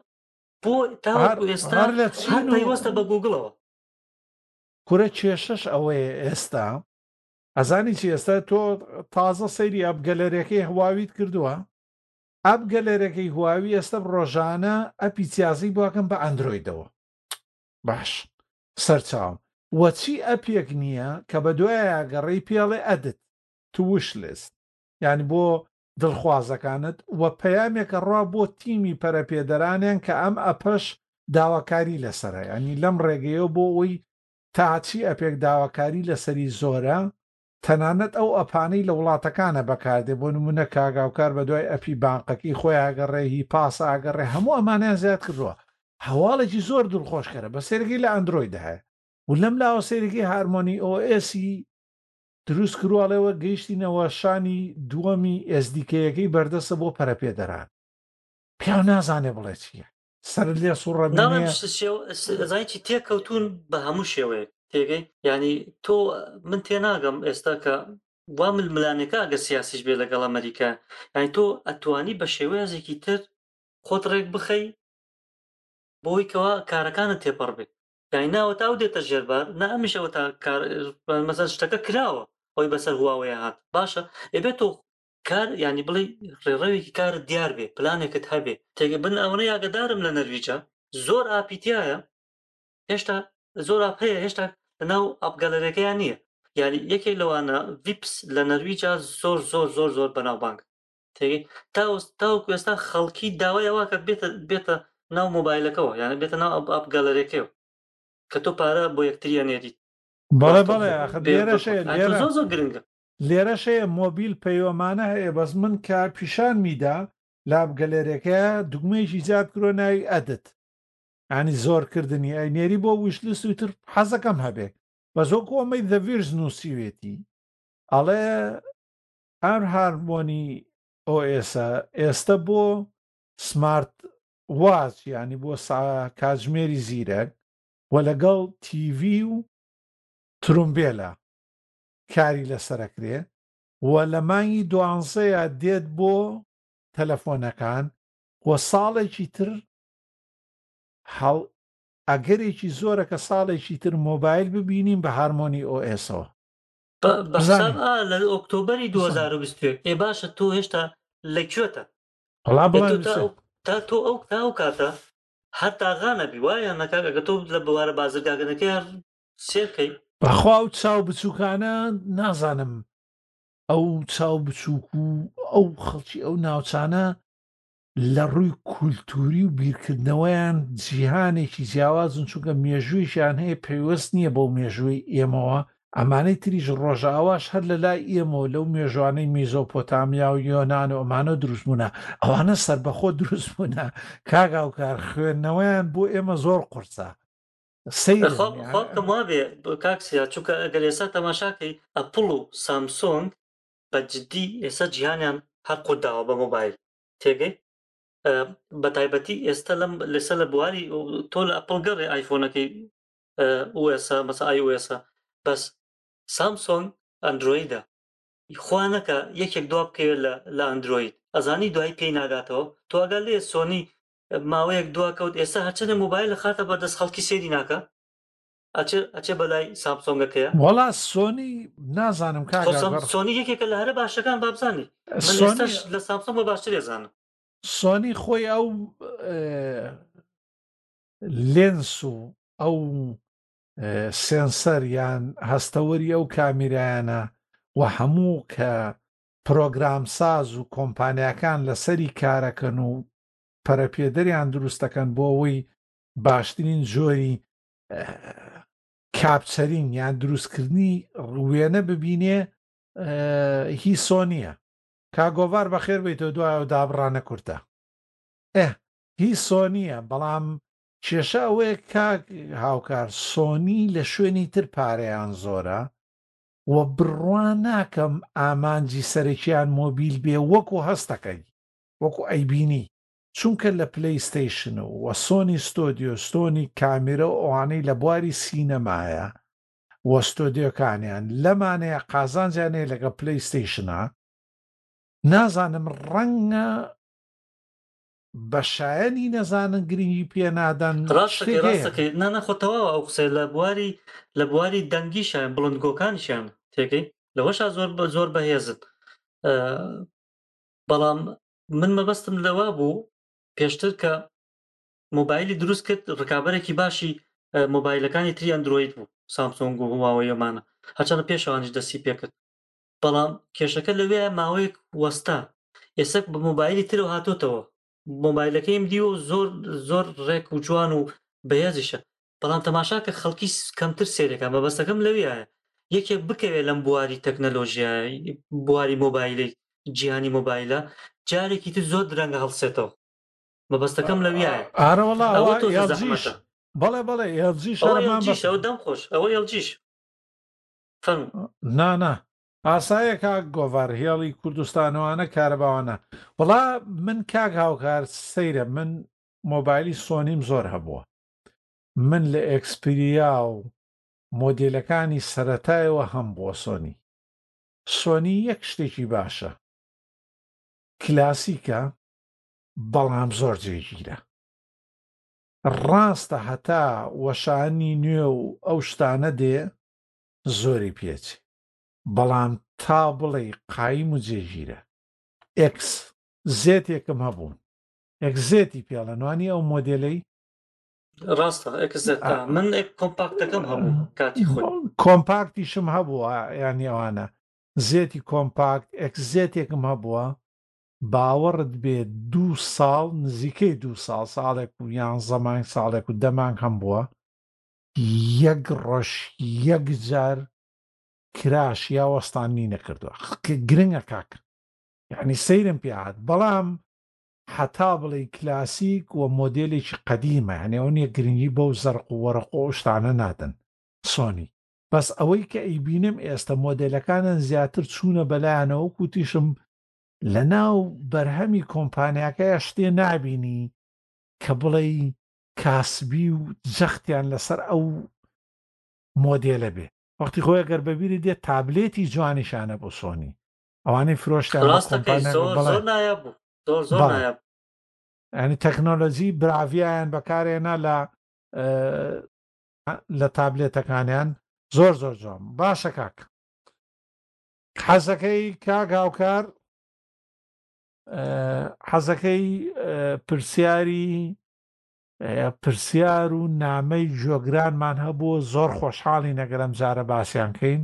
بۆ تاوەکو ئێستا هەر لە چین هەر و- پەیوەستە بە گوگڵەوە
کورە کێشەش ئەوەیە ئێستا ئەزانی چی ئێستا تۆ تازە سەیری ئەپ گەلەرێکەی هواویت کردووە ئەپ گەلەرەکەی هواوی ئێستە ڕۆژانە ئەپی چیازی بۆ ئەکەم بە ئەندرۆیدەوە باش سەرچاوم وە چی ئەپێک نییە کە بە دوایە گەڕێی پێڵێ ئەدت تووش لێست یعنی بۆ دڵخوازەکانت وە پەیامێکە ڕا بۆ تیمی پەرەپێدەرانیان کە ئەم ئەپەش داواکاری لەسەرە یعنی لەم ڕێگەیەوە بۆ ئەوەی تا چی ئەپێک داواکاری لەسەری زۆرە تەنانەت ئەو ئەپانەی لە وڵاتەکانە بەکاردێ بۆ نمونە کاک هاوکار بەدوای ئەپی بانقەکەی خۆی ئاگەڕێ هی پاس ئاگەڕێ هەموو ئەمانەیان زیاد کردوە هەواڵێکی زۆر دڵخۆشکەرە بە سەیرەکەی لە ئەندرۆید هەیە و لەم لاوە سەیرەکەی هارمۆنی ئۆ ئێسی دروست کروە ئەڵێ وە گەیشتینەوە شانی دووەمی ئێس دی کەیەکەی بەردەستە بۆ پەرەپێدەران پیاو نازانێ بڵێ چیە سەرت لێ
سوڕە ناڵێم بینێ س- سێو- س- زای چی تێکەوتون بە هەموو شێوەیە تێگەی ینی تۆ من تێناگەم ئێستا کە وا ململانێکە ئەگە سیاسیش بێ لەگەڵ ئەمریکا ینی تۆ ئەتوانی بە شێوەیەزێکی تر خۆت ڕێک بخەی بۆی کەوا کارەکانت تێپەڕ بێت یانی ناوە تا ئەو دێتە ژێربار نا ئەمیشەوە تا کار مەزەن شتەکە کراوە ئەوی بەسەر هواوەیە هات باشە ئەبێت تۆ کار یانی بڵێی ڕێڕەوێکی کارت دیار بێ پلانێکت هەبێ تێگە بن ئەوەنە یاگەدارم لە نەرویجا زۆر ئاپی تایە هێشتا زۆر ئاپ هەیە هێشتا لەناو ئاپگەلەرەکەیان نییە یاری یەکێک لەوانە ڤیپس لە نەرویجا زۆر زۆر زۆر زۆر بەناوبانگ تێگەی تاوەکو ئێستا خەڵکی داوای ئەوواکە بێتە بێتە ناو مۆبایلەکەەوە یانە بێتە ناو ئاپ گەلەرەکەەوە کە تۆ پارە بۆ یەکتری ئەنێریت
بەڵێ بەڵێ
لێرەشێ لێرە زۆ گرنگە
لێرەش هەیە مۆبیل پەیوەمانە هەیە بەس من کە پیشانمی دا لام گەلەرێکەیا دوگمەیەکی زیاد کرۆ ناوی ئەدت یانی زۆر کردنی ئەی نێری بۆ ویشلیست و تر حەزەکەم هەبێ بەس وەکو ئەمەی ذە ڤیرج نووسیوێتی ئەڵێ ئەر هارمۆنی ئۆئێسە ئێستە بۆ سمارت واچ یانی بۆ سا کاتژمێری زیرەک و لەگەڵ تیڤی و ترومبێلە کاری لەسەر ئەکرێ و لە مانگی دوانزەیا دێت بۆ تەلەفۆنەکان و ساڵێکی تر هەڵ ئەگەرێکی زۆرە کە ساڵێکی تر مۆبایل ببینین بە هارمۆنی ئۆ ئێسەوە.
بەحساب ئا لە ئۆکتۆبەری دوو هەزار و بیست و یەک ئێ باشە تۆ هێشتا لە کوێتە وەڵا بڵێ تۆ تا ئەو تا تۆ ئەو تا ئەو کاتە هەر داغانە بی وایە نەکاک ئەگە تۆ لە بوارە بازرگاگەنەکەیان سێرکەی
بەخوا ئەو چاو بچووکانە نازانم ئەو چاو بچووک و ئەو خەڵکی ئەو ناوچانە لە ڕووی کولتوری و بیرکردنەوەیان جیهانێکی جیاوازن چونکە مێژوویشیان هەیە پەیوەست نییە بەو مێژووی ئێمەوە ئەمانەی تریژ ڕۆژاواش هەر لە لای ئێمەوە لەو مێژوانەی میزۆپۆتامیا و یۆناان و ئەمانە دروستبوونە ئەوانە سربەخۆ دروستبوونە کاگااوکار خوێندنەوەیان بۆ ئێمە زۆر قورسە
خەڵکم وابێ کاکسیا چونکە ئەگەر ئێستا تەماشاکەی ئەپڵ و سامسۆنگ بە جددی ئێستا جیهانیان هەر قوت داوە بە مۆبایل تێگەی بە تایبەتی ئێستا لەم لەسە لە بواری تۆ لە ئەپڵ گەڕێ ئایفۆنەکەی ئوسا مەسا ئای ئوسا بەس سامسۆنگ ئەندرویدە خوانەکە یەکێک دوا بکەوێت لە ئەندروید ئەزانی دوای پێی ناداتەوە تۆگە لێ سۆنی ماوەیەک دوا کەوت ئێستا هەرچەنە موبایل ئەخاتە بەردەست خەڵکی سەیری ناکا ئەچێ ئەچێ بەلای سامسۆنگەکەیە.
وەڵا سۆنی نازانم کاک ئاکبەر.
خۆ سۆنی یەکێکە لە هەرە باشەکان بابزانی من ئێستاش لە سامسۆنگەوە باشتر ئەزانم.
سۆنی خۆی ئەو لێنس و ئەو سێنسەر یان هەستەوەری ئەو کامیرایانە و هەموو کە پرۆگرامساز و کۆمپانیاکان لەسەری کارەکەن و پەرەپێدەریان دروست دەکەن بۆ ئەوەی باشترین جۆری کاپچەرین یان دروستکردنی وێنە ببینێ هی سۆنیە کا گۆڤار بەخێر بیتەوە دوایەوە دابڕانە کورتە ئە هی سۆنیە بەڵام کێشە ئەوەیە کاک هاوکار سۆنی لە شوێنی تر پارەیان زۆرە و بڕوان ناکەم ئامانجی سەرەکیان مۆبیل بێ وەکو هەستەکەی وەکو ئەیبینی چونکە لە پلەی ستەیشن و وە سۆنی ستۆدیۆ ستۆنی کامیرە و ئەوانەی لە بواری سینەمایە وە ستۆدیۆکانیان لەمانەیە قازانجیان هەیە لەگەڵ پلەی ستەیشنا نازانم ڕەنگە بەشایەنی نەزانن گرنگی پێ نادەن
ڕاستەکەی ڕاستەکەی نانە خۆ تەواوە ئەو قسەی لە بواری لە بواری دەنگیشیان بڵندگۆکانیشیان تێگەی لەوەشا زۆر بە زۆر بەهێزن بەڵام من مەبەستم لەوە بوو پێشتر کە مۆبایلی دروست کرد ڕکابەرێکی باشی مۆبایلەکانی تری ئەندروید بوو سامسۆنگ و هواوەیەمانە هەچەنە پێشەوانیش دەستی پێکرد بەڵام کێشەکە لەوێ ماوەیەک وەستا ئێسک بە مۆبایلی ترەوە هاتۆتەوە مۆبایلەکەیم دیوە زۆر زۆر ڕێک و جوان و بەهێزیشە بەڵام تەماشاکە خەڵکی کەمتر سێرێکە مەبەستەکەم لەویە یەکێک بکەوێت لەم بواری تەکنەلۆژیای بواری مۆبایلی جیهانی مۆبایلە جارێکی تر زۆر درەنگە هەڵسێتەوە مەبەستەکەم لەویە
ئارەوەڵا ئەوە تۆ زەحمەتە بەڵێ بەڵێ ئێڵجی شەرمان بەس
ئەو دەم خۆش ئەوە ئێڵجیش
فەرموو نا نا ئاسایە کاک گۆڤار هێڵی کوردستانەوانە کارەباوانە وەڵا من کاک هاوکار سەیرە من مۆبایلی سۆنیم زۆر هەبووە من لە ئێکسپیریا و مۆدێلەکانی سەرەتایەوە هەم بۆ سۆنی سۆنی یەک شتێکی باشە کلاسیکە بەڵام زۆر جێگیرە ڕاستە هەتا وەشانی نوێ و ئەو شتانە دێ زۆری پێچ بەڵام تا بڵێ قایم و جێگیرە ئکس زێتێکم هەبوون ئەگزێتی پێڵەنوانی ئەو مۆدلەی
ڕاستە ئەکس زەتا من کۆمپاکتەکەم هەبوو کاتی خۆی
کۆمپاکتیشم هەبووە یانی ئەوانە زێتی کۆمپاکت ئەکزێتێکم هەبووە باوەڕت بێ دوو ساڵ نزیکەی دوو ساڵ ساڵێک و یان زەمانگ ساڵێک و دەمانگ هەم بووە یەک ڕەش یەک جار کراش یا وەستانی نەکردووە گرنگە کاک یعنی سەیرم پێهات بەڵام هەتا بڵێی کلاسیک و مۆدێلێکی قەدیمە یانی ئەوە نیە گرنگی بەو زەرق و وەرق و ئەو شتانە نادەن سۆنی بەس ئەوەی کە ئەیبینم ئێستە مۆدێلەکانیان زیاتر چوونە بەلایانەوە وەکو تیشم لەناو بەرهەمی کۆمپانیاکەیا شتێ نابینی کە بڵێی کاسبی و جەختیان لەسەر ئەو مۆدێلە بێ وەختی خۆی گەر بەبیری دێت تابلێتی جوانیشانە بۆ سۆنی ئەوانەی فرۆشتیان بە کۆمپانیا بەڵێ ئەنی تەکنۆلۆژی براڤایان بەکارێنا لە لە تابلێتەکانیان زۆر زۆر جوان باشە کاک حەزەکەی کاک هاوکار حەزەکەی پرسیاری پرسیار و نامەی جۆگرانمان هەبووە زۆر خۆشحاڵی نەگەرم جارە باسییان کەین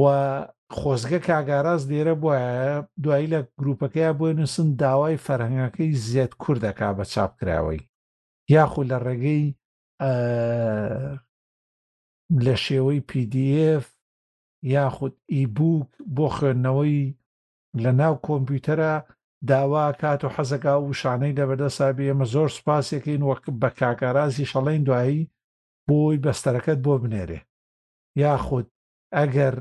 و خۆزگە کاک ئاراس لێرە بوایە دوایی لە گروپەکەیا بۆی نووسن داوای فەرهەنگەکەی زێد کور دەکا بە چاپکراوەی یاخود لە ڕێگەی لە شێوەی PDF یاخود ئیبووک بۆ خوێندنەوەی لە ناو کۆمپیوتەرە داوا کات و حەزەکە و شانەی لەبەردەسا بێمە زۆر سوپاسێکین وەک بە کاکارازی شەڵین دوایی بۆی بەستەرەکەت بۆ بنێرێ یاخود ئەگەر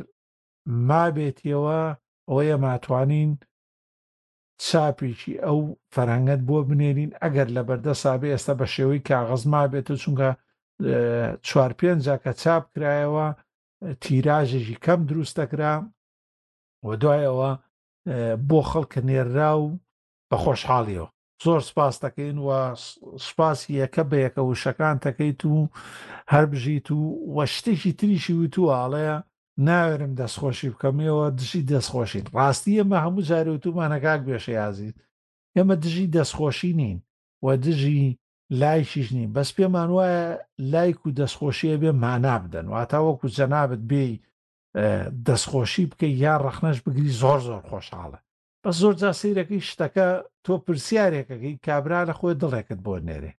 مابێتیەوە ئەوە ئێمە ئەتوانین چاپێکی ئەو فەرهەنگەت بۆ بنێرین ئەگەر لە بەردەسا بێ ئێستا بە شێوەی کاغز مابێتە چونکە چوار پێنجا کە چاپ کرایەوە تیراژێکی کەم دروست دەکرا و دوایەوە بۆ خەڵکە نێررا و بە خۆشحاڵیەوە زۆر سپاست دەکەین و سپاسی یەکە بە یەکە وشەکان دەکەیت و هەربژیت و وە شتێکی تریشی وتووە ئاڵەیە ناوێرم دەستخۆشی بکەمەوە دژی دەستخۆشین ڕاستی ئێمە هەموو جاری وتومانە کاک بێشە یازیت ئێمە دژی دەستخۆشی نین و دژی لایکیش نین بەس پێمان وایە لایک و دەستخۆشیە بێ مانا بدەن واتا وەکو جەنابەت بێی دەستخۆشی بکە یا ڕەخنەش بگری زۆر زۆر خۆشحاڵە بەس زۆر جار سەیرەکەی شتەکە تۆ پرسیارێکەکەی کابرا لە خۆێ دڵێکت بۆ نێرێ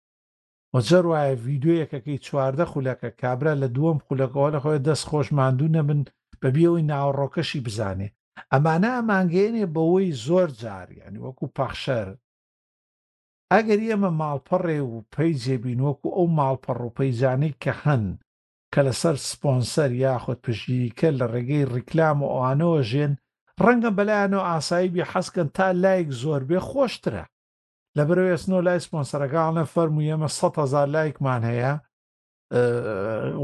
وە جەر وایە ڤیدۆیەکەکەی چواردە خولەکە کابرا لە دووەم خولەکەوە لە خۆێ دەست خۆش ماندوو نەبن بە بی ئەوەی ناوەڕۆکەشی بزانێ ئەمانە ئەمانگەێنێ بەوەی زۆر جار یعنی وەکو پەخشەر ئەگەر ئێمە ماڵپەڕێ و پەیجێ بین وەکو ئەو ماڵپەڕ و پەیجانەی کە هەن کە لەسەر سپۆنسەر یاخود پشتگیریکەر لە ڕێگەی ڕیکلام و ئەوانەوە ژێن ڕەنگە بەلایانەوە ئاسایی بی حەزکەن تا لایک زۆربێ خۆشترە لەبەرەوەی ئەچنەوە لای سپۆنسەرەکان ئەڵێن فەرموو ئێمە سەد هەزار لایکمان هەیە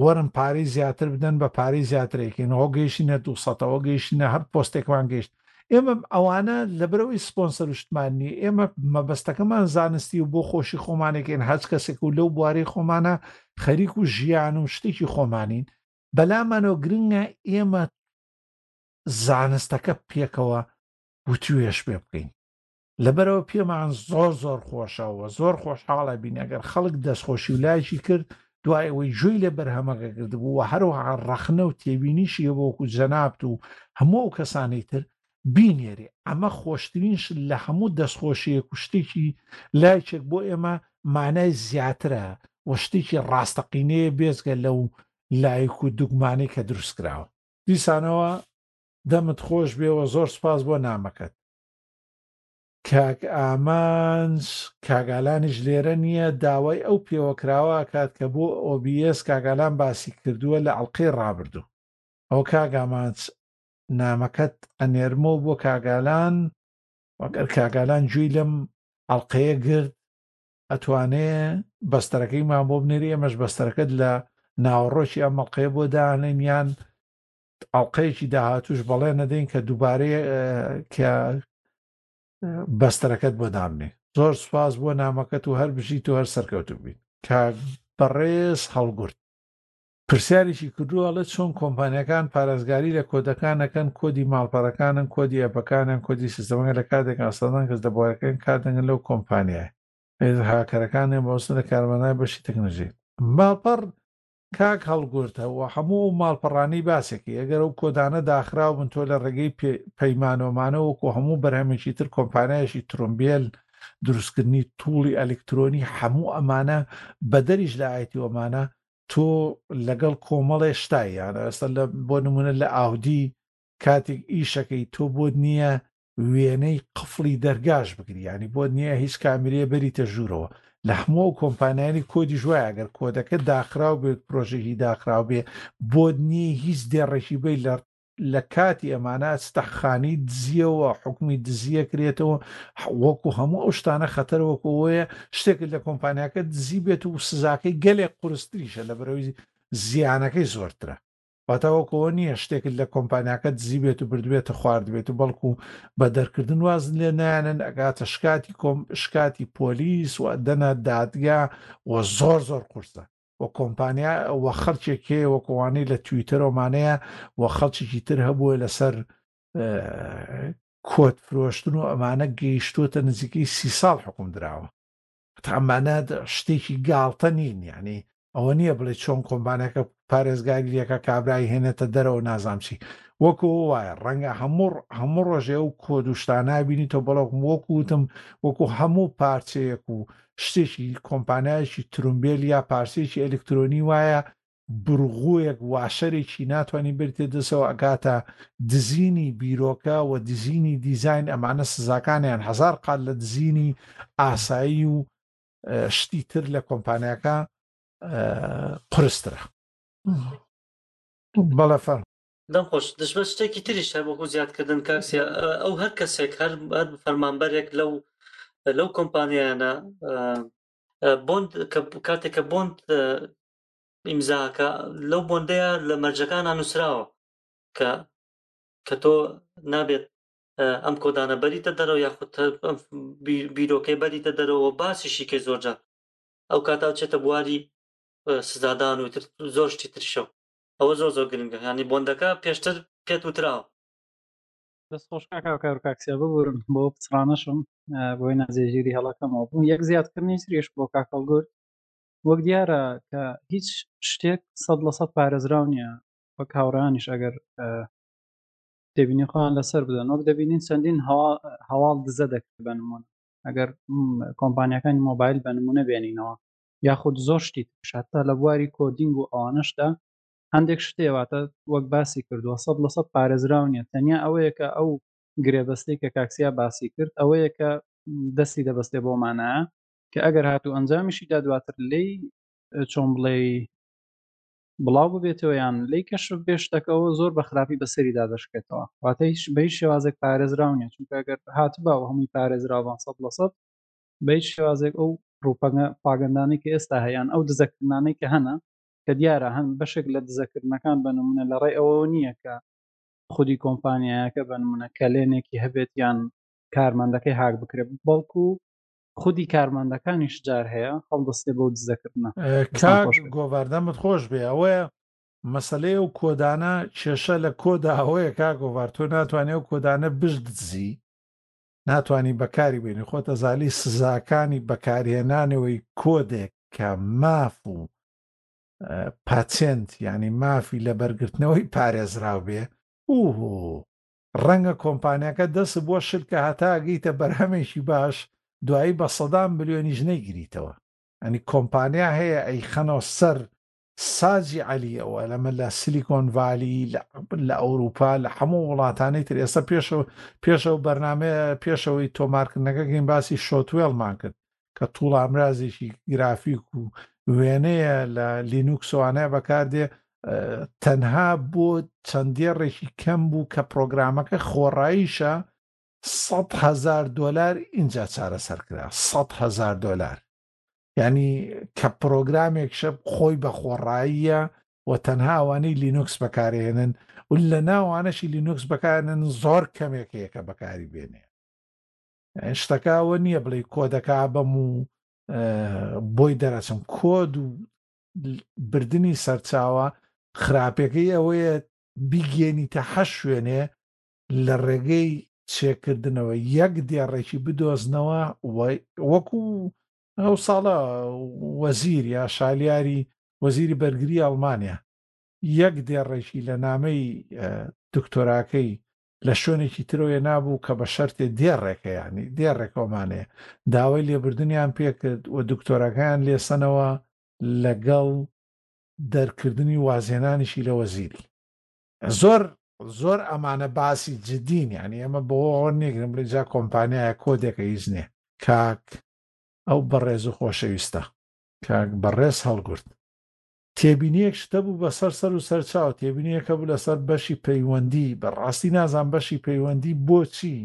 وەرن پارەی زیاتر بدەن بە پارەی زیاترێکین ئەوە گەیشتینە دوو سەدەوە گەیشتینە هەر پۆستێکمان گەیشت ئێمە ئەوانە لەبەرەوەی سپۆنسەر شتمان نیە ئێمە مەبەستەکەمان زانستی و بۆ خۆشی خۆمانێکین هەچ کەسێک و لەو بواری خۆمانە خەریک و ژیان و شتێکی خۆمانین بەلامانەوە گرنگە ئێمە زانستەکە پێکەوە وتوێش پێ بکەین لەبەرئەوە پێمان زۆر زۆر خۆشە و زۆر خۆشحاڵ ئەبین ئەگەر خەڵک دەستخۆشی و لایکی کرد دوای ئەوەی گوێی لە بەرهەمەکە کردبوو و هەروەها ڕەخنە و تێبینیشی هەبوو وەکو جەنابت و هەموو ئەو کەسانی تر بینێرێ ئەمە خۆشترین شت لە هەموو دەستخۆشیەک و شتێکی لایکێک بۆ ئێمە مانای زیاترە و شتێکی ڕاستەقینەیە بێزگە لەو لایک و دوگمانەی کە دروست کراوە دیسانەوە دەمت خۆش بێەوە زۆر سپاس بۆ نامەکەت کاک ئامانج کاک ئالانیش لێرە نییە داوای ئەو پێوەکراوە ئەکات کە بۆ OBS کاک ئالان باسی کردووە لە ئەڵقەی ڕابردوو ئەوە کاک ئامانج نامەکەت ئەنێرمەوە بۆ کاک ئالان وەگەر کاک ئالان گوێی لەم ئەڵقەیە گرت ئەتوانێ بەستەرەکەیمان بۆ بنێری ئەمەش بەستەرەکەت لە ناوەڕۆکی ئەم ئەڵقەیە بۆ دانێن یان ئەڵقەیەکی داهاتووش بەڵێنەدەین کە دووبارەی کە بەستەرەکەت بۆ دامنێ زۆر سوپاس بۆ نامەکەت و هەر بژیت و هەر سەرکەوت بیت کاک بەڕێز هەڵگورد پرسیارێکی کردووە ئەڵێ چۆن کۆمپانیەکان پارێزگاری لە کۆدەکانەکەن کۆدی ماڵپەرەکانن کۆدی ئەپەکانیان کۆدی سیستەمەکە لە کاتێکان سەدان کەس لە بوارەکەن کار دەنگن لەو کۆمپانیای هاکەرەکانیان بەوسن لە کارمەندای بەشی تەکنەلۆژی ماڵپەڕ کاک هەڵگورد ئەوە هەموو ئەو ماڵپەڕانەی باسێکی ئەگەر ئەو کۆدانە داخراو بن تۆ لە ڕێگەی پەیمانۆمانە وەکو هەموو بەرهەمێکی تر کۆمپانیایشی ترۆمبیل دروستکردنی توڵی ئەلیکترۆنی هەموو ئەمانە بەدەریش لە ئایتی ئەمانە تۆ لەگەڵ کۆمەڵێ شتایانە ئەستا لە بۆ نمونە لە ئاودی کاتێک ئیشەکەی تۆ بۆت نییە وێنەی قفڵی دەرگاش بگری ینی بۆ نییە هیچ کامیرێ بەریتە ژوورەوە لە هەموو و کۆمپانیانی کۆدی ژوای ئەگەر کۆدەکە داخراو بێت پرۆژێکی داخراو بێ بۆ نییە هیچ دێڕێکی بی لە لە کاتی ئەمانە ستەحخانی دزیەوە حکومی دزیە کرێتەوە وەکو هەموو ئەو شتانە خەتەر وەکەوەیە شتێک لە کۆمپانیاکە دزی بێت و سزاکەی گەلێک قرستریشە لە بەرەوەی زیانەکەی زۆرترە واتا وەکو ئەوە نییە شتێکت لە کۆمپانیاکە دزی بێت و بردوێت و خواردبێت و بەڵکو بە دەرکردن وازن لێ نایەنن ئەگاتە شکاتی کۆم شکاتی پۆلیس و دەنا دادگا و زۆر زۆر قورسە و کۆمپانیا و خەڵکێک هەیە وەکوانەی لە تویتەرۆمانەیە و خەڵکیی تر هەبووە لەسەر کۆت فرۆشتن و ئەمانە گەیشتووەتە نزیکەی سی ساڵ حکوم دراوە ئەمانە شتێکی گاڵتە نین یانی ئەوە نییە بڵێ چۆن کۆمپانیەکە پارێزگاریەکە کابرای هێنێتە دەرەوە نازام چی وەکو وایە ڕەنگە هەموو هەموو ڕۆژێ و کۆدوشتانە بینی تۆ بەڵک وەکوتم وەکو هەموو پارچەیەک و شتێکی کۆمپانایەکی ترومبیل یا پارچەیەکی ئەلکترۆنی وایە بڕگۆیەک واشەرێکی ناتوانی بێتێ دەسەوە ئەگاتە دزینی بیرۆکە و دزینی دیزین ئەمانە سزاکانیان هزار قال لە دزینی ئاسایی و شتی تر لە کۆمپانیاکە قرسترە بەڵە فەر
دەم خۆش دژمە شتێکی تریش هەر بەخۆ زیادکردن کاکسیا ئەو هەر کەسێک هەر فەرمانبەرێک لەو لەو کۆمپانیانە بۆند کاتێکە بۆند ئیمزاکە لەو بۆندەیە لە مەرجەکانا نووسراوە کە کە تۆ نابێت ئەم کۆدانە بەریتە دەرەوە یاخود بیرۆکەی بەریتە دەرەوە باسیشی کە زۆرجار ئەو کاتا چێتە بواری سزادان و تر زۆر شتی ترشەوە ئەوە زۆر زۆر گرنگە ینی بۆندەکە پێشتر پێت وتراوە
دەست خۆشکا کاکار کاکسیا ببورن بۆ پچڕانەشم بۆی نازێژیری هەڵەکەمەوە بوو یەک زیادکردنی سریش بۆ کاکەڵگورد وەک دیارە کە هیچ شتێک سەد لە سەد پارێزراو نییە وەک هاوڕیانیش ئەگەر دەبینی خۆیان لەسەر بدەن وەک دەبینین چەندین هەواڵ دزە دەکرێت بە نمونە ئەگەر کۆمپانیەکانی مۆبایل بە نمونە بێنینەوە یاخود زۆر شتی شتا لە بواری کۆدینگ و ئەوانشدا هەندێک شتێواتە وەک باسی کردووە سەد لە سەد پارێزراو نیە تەنیا ئەوەیە کە ئەو گرێبەستی کە کاکسیا باسی کرد ئەوەیە کە دەستی دەبەستێ بۆ مانایە کە ئەگەر هاتوو ئەنجامیشی دا دواتر لێی چۆن بڵێی بڵاو ببێتەوە یان لی کەشف بێ شتەکەەوە زۆر بە خراپی بەسەری دادەشکێتەوە واتە هیچ بە هیچ شێوازێک پارێزراو نیە چونکە گەر هاتبا و هەمووی پارێزراوان سە لە سەد بە هیچ شێوازێک ئەو ڕوپەنگە پاگەندانی کە ئێستا هەیەیان ئەو دزەکردانەی کە هەنە کە دیارە هەن بەشێک لە دزەکردنەکان بە نمونە لە ڕێ ئەوە نییە کە خودی کۆمپانیایەکە بە نمونە کەلێنێکی هەبێت یان کارمەندەکەی هاک بکرێت بەڵکو خودی کارمەندەکانیش جار هەیە هەڵدەستێ بەو دزەکردنە
کاک گۆڤار دەمت خۆش بێ ئەوەیە مەسلەی ئەو کۆدانە کێشە لە کۆدا ئەوەیە کا گۆڤار تۆ ناتوانێت و کۆدانە بشت دزی ناتانی بەکاری بێنی خۆتە زالی سزاکانی بەکارهێنانەوەی کۆدێک کە ماف و پاچنت ینی مافی لە بەرگرتنەوەی پارێزراو بێ و ڕەنگە کۆمپانیاکە دەست بۆ شتبکە هەتا ئەگەیتە بەرهەمێکی باش دوایی بە سەدان ملیۆنیش نەیگریتەوە ئەنی کۆمپانیا هەیە ئەیخەنەوە سەر ساجی عەلی ئەوە لەمە لە سلیکۆن ڤالی لە ئەوروپا لە هەموو وڵاتانی تر ئێستا پێشەوە پێشەوە بەرنمەیە پێشەوەی تۆمارکردنەکە گەین باسی شۆتوێڵمان کرد کە تووڵ ئامرازێکی گرافیک و وێنەیە لە لینوکسوانە بەکاردێ تەنها بۆ چەندێڕێکی کەم بوو کە پرۆگرامەکە خۆڕاییشە هزار دلار اینجا چارەسەر کرا هزار دلار ینی کە پرۆگرامێک شە خۆی بە خۆڕاییە و تەنها ئەوانەی لینوکس بەکارهێنن و لە ناوانەشی لینوکس بەکارن زۆر کەمێکەیەکە بەکاری بێنێ شتەکە ئەوە نییە بڵێ کۆدەکە بەم و بۆی دەرەچم کۆد و بردننی سەرچاوە خراپەکەی ئەوەیە بیگەێنی تە حە شوێنێ لە ڕێگەی چێکردنەوە یەک دێڕێکی بدۆزنەوە وەکو ئەو ساڵە وەزیر یا شالیاری وەزیری بەرگری ئەڵمانیا یەک دێڕێکی لە نامەی دکتۆراکەی لە شوێنێکی ترەوە هێنابوو کە بە شەرتێ دێڕێکە یانی دێڕێکەوە مانەیە داوای لێبردنیان پێکرد و دکتۆراکەیان لێسەنەوە لەگەڵ دەرکردنی وازهێنانیشی لە وەزیری زۆر زۆر ئەمانە باسی جدین یعنی ئەمە بۆ نێگرم بڵێ جا کۆمپانیایە کۆدێکە هیچ نییە کاک ئەو بەڕێز و خۆشەویستە کاک بەڕێز هەڵگرت تێبینیەک شتە بوو بەسەر سەر و سەر چاو تێبینیەکە بوو لەسەر بەشی پەیوەندی بەڕاستی نازان بەشی پەیوەندی بۆچی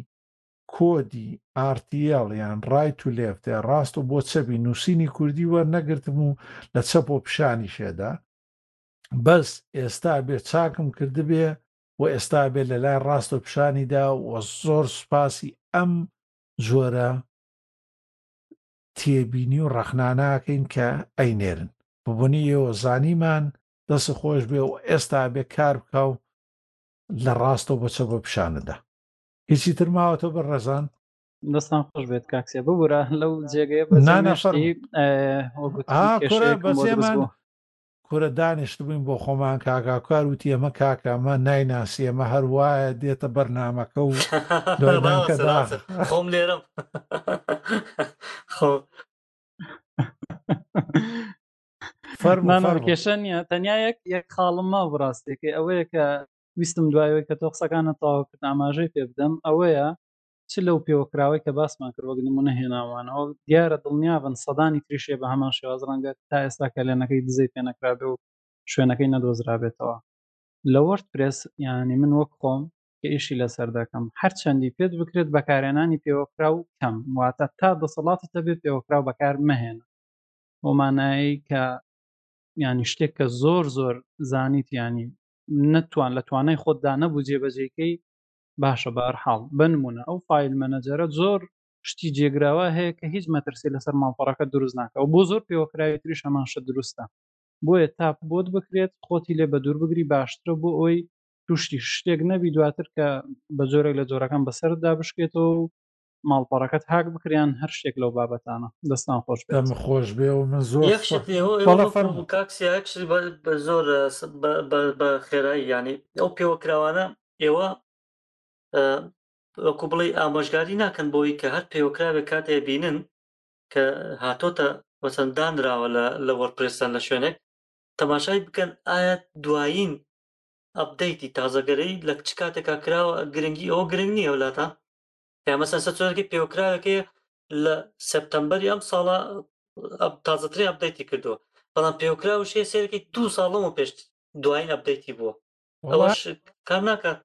کۆدی RTL یان ڕای تو لێفتێ ڕاست و بۆ چەبی نووسینی کوردی وەرنەگرتم و لە چەپ و پیشانی شێدا بەس ئێستا بێ چاکم کردبێ و ئێستا بێ لە لای ڕاستە پیشانیدا و زۆر سوپاسی ئەم جۆرە تێبینی و ڕەخنا ناکەین کە ئەینێرن ببنی ئێوە زانیمان دەست خۆش بێ و ئێستا ئەبێ کار بکا و لە ڕاستەوە بە چەپە پیشانەدا هیچی تر ماوەتە بە ڕێزان
دەستان خۆش بێت کاکسێ ببورە لەو جێگەیە بەزێمێشتی وەگوت
بەزێمان کورە دانیشتبووین بۆ خۆمان کاکاکار وتی ئەمە کاکە ئەمە نایناسی ئەمە هەر وایە دێتە بەرنامەکە و
خۆم لێرم خۆ
فەرمانکێشە نیە تەنیا یەک یەک خاڵم ما بڕاستێکی ئەوەیە کە ویستم دوایەوەی کە تۆ قسەکانە تەواوکرد ئاماژەی پێ بدەم ئەوەیە چ لەو پێوەکراوەی کە باسمان کرد وەک نموونە هێناومانەوە، دیارە دڵنیابن سەدانی تریش هەیە بەهەمان شێواز رەنگە تا ئێستا کەلێنەکەی دزەی پێنەکرابێ و شوێنەکەی نەدۆزرابێتەوە لە وۆرد پرێس، یانی من وەک خۆم کە ئیشی لەسەر دەکەم هەرچەندی پێت بکرێت بەکارهێنانی پێوەکراو کەم واتە تا دەسەڵاتت هەبێت پێوەکراو بەکار مەهێنە بەو مانایەی کە یانی شتێک کە زۆر زۆر زانیت یانی نەتوان لە توانای خۆتدا نەبوو جێبەجێکەی باشە بەهەرحاڵ بە نموونە ئەو فایل مەنەجەرە زۆر شتی جێگراوا هەیە کە هیچ مەترسی لەسەر ماڵپەڕەکەت دروست ناکەوە بۆ زۆر پێوەکراوی تریش هەمان شت دروستە بۆیە تاپ بۆت بکرێت خۆتی لێ بەدوور بگری باشترە بۆ ئەوی توشتی شتێک نەبی دواتر کە بە جۆرێک لە جۆرەکان بەسەردا بشکێتەوە و ماڵپەڕەکەت هاک بکرێ یان هەر شتێک لەو بابەتانە دەستان خۆش بێت
دەم خۆش بێ و من زۆر
یەک شت ئێوە ئێوە بەڵێ وەکو فەرموو کاک سیا یەک شت بە بە زۆر ە، س- بە بە بە خێرایی یانی ئەو پێوەکراوانە ئێوە ئە، وەکو بڵێی ئامۆژگاری ناکەن بۆی کە هەر پێوەکراوێک کاتێ ئەبینن کە هاتۆتە مەسەن دانراوە لە لە وەرپرێسیان لە شوێنێک تەماشای بکەن ئایا دوایین ئەپدەیتی تازەگەرەی لە چ کاتێکا کراوە گرنگی ئەوە گرنگ نییە لاتان یان مەسەن سەچۆرەکی پێوەکراوێکی لە سپتمبری ئەم ساڵە تازەترین ئەبدەیتی کردووە بەڵام پێوکراوشێ سێرەکی دو ساڵەوە پێشت دوایین ئەبدەیتی بووە ئەوەش کار ناکات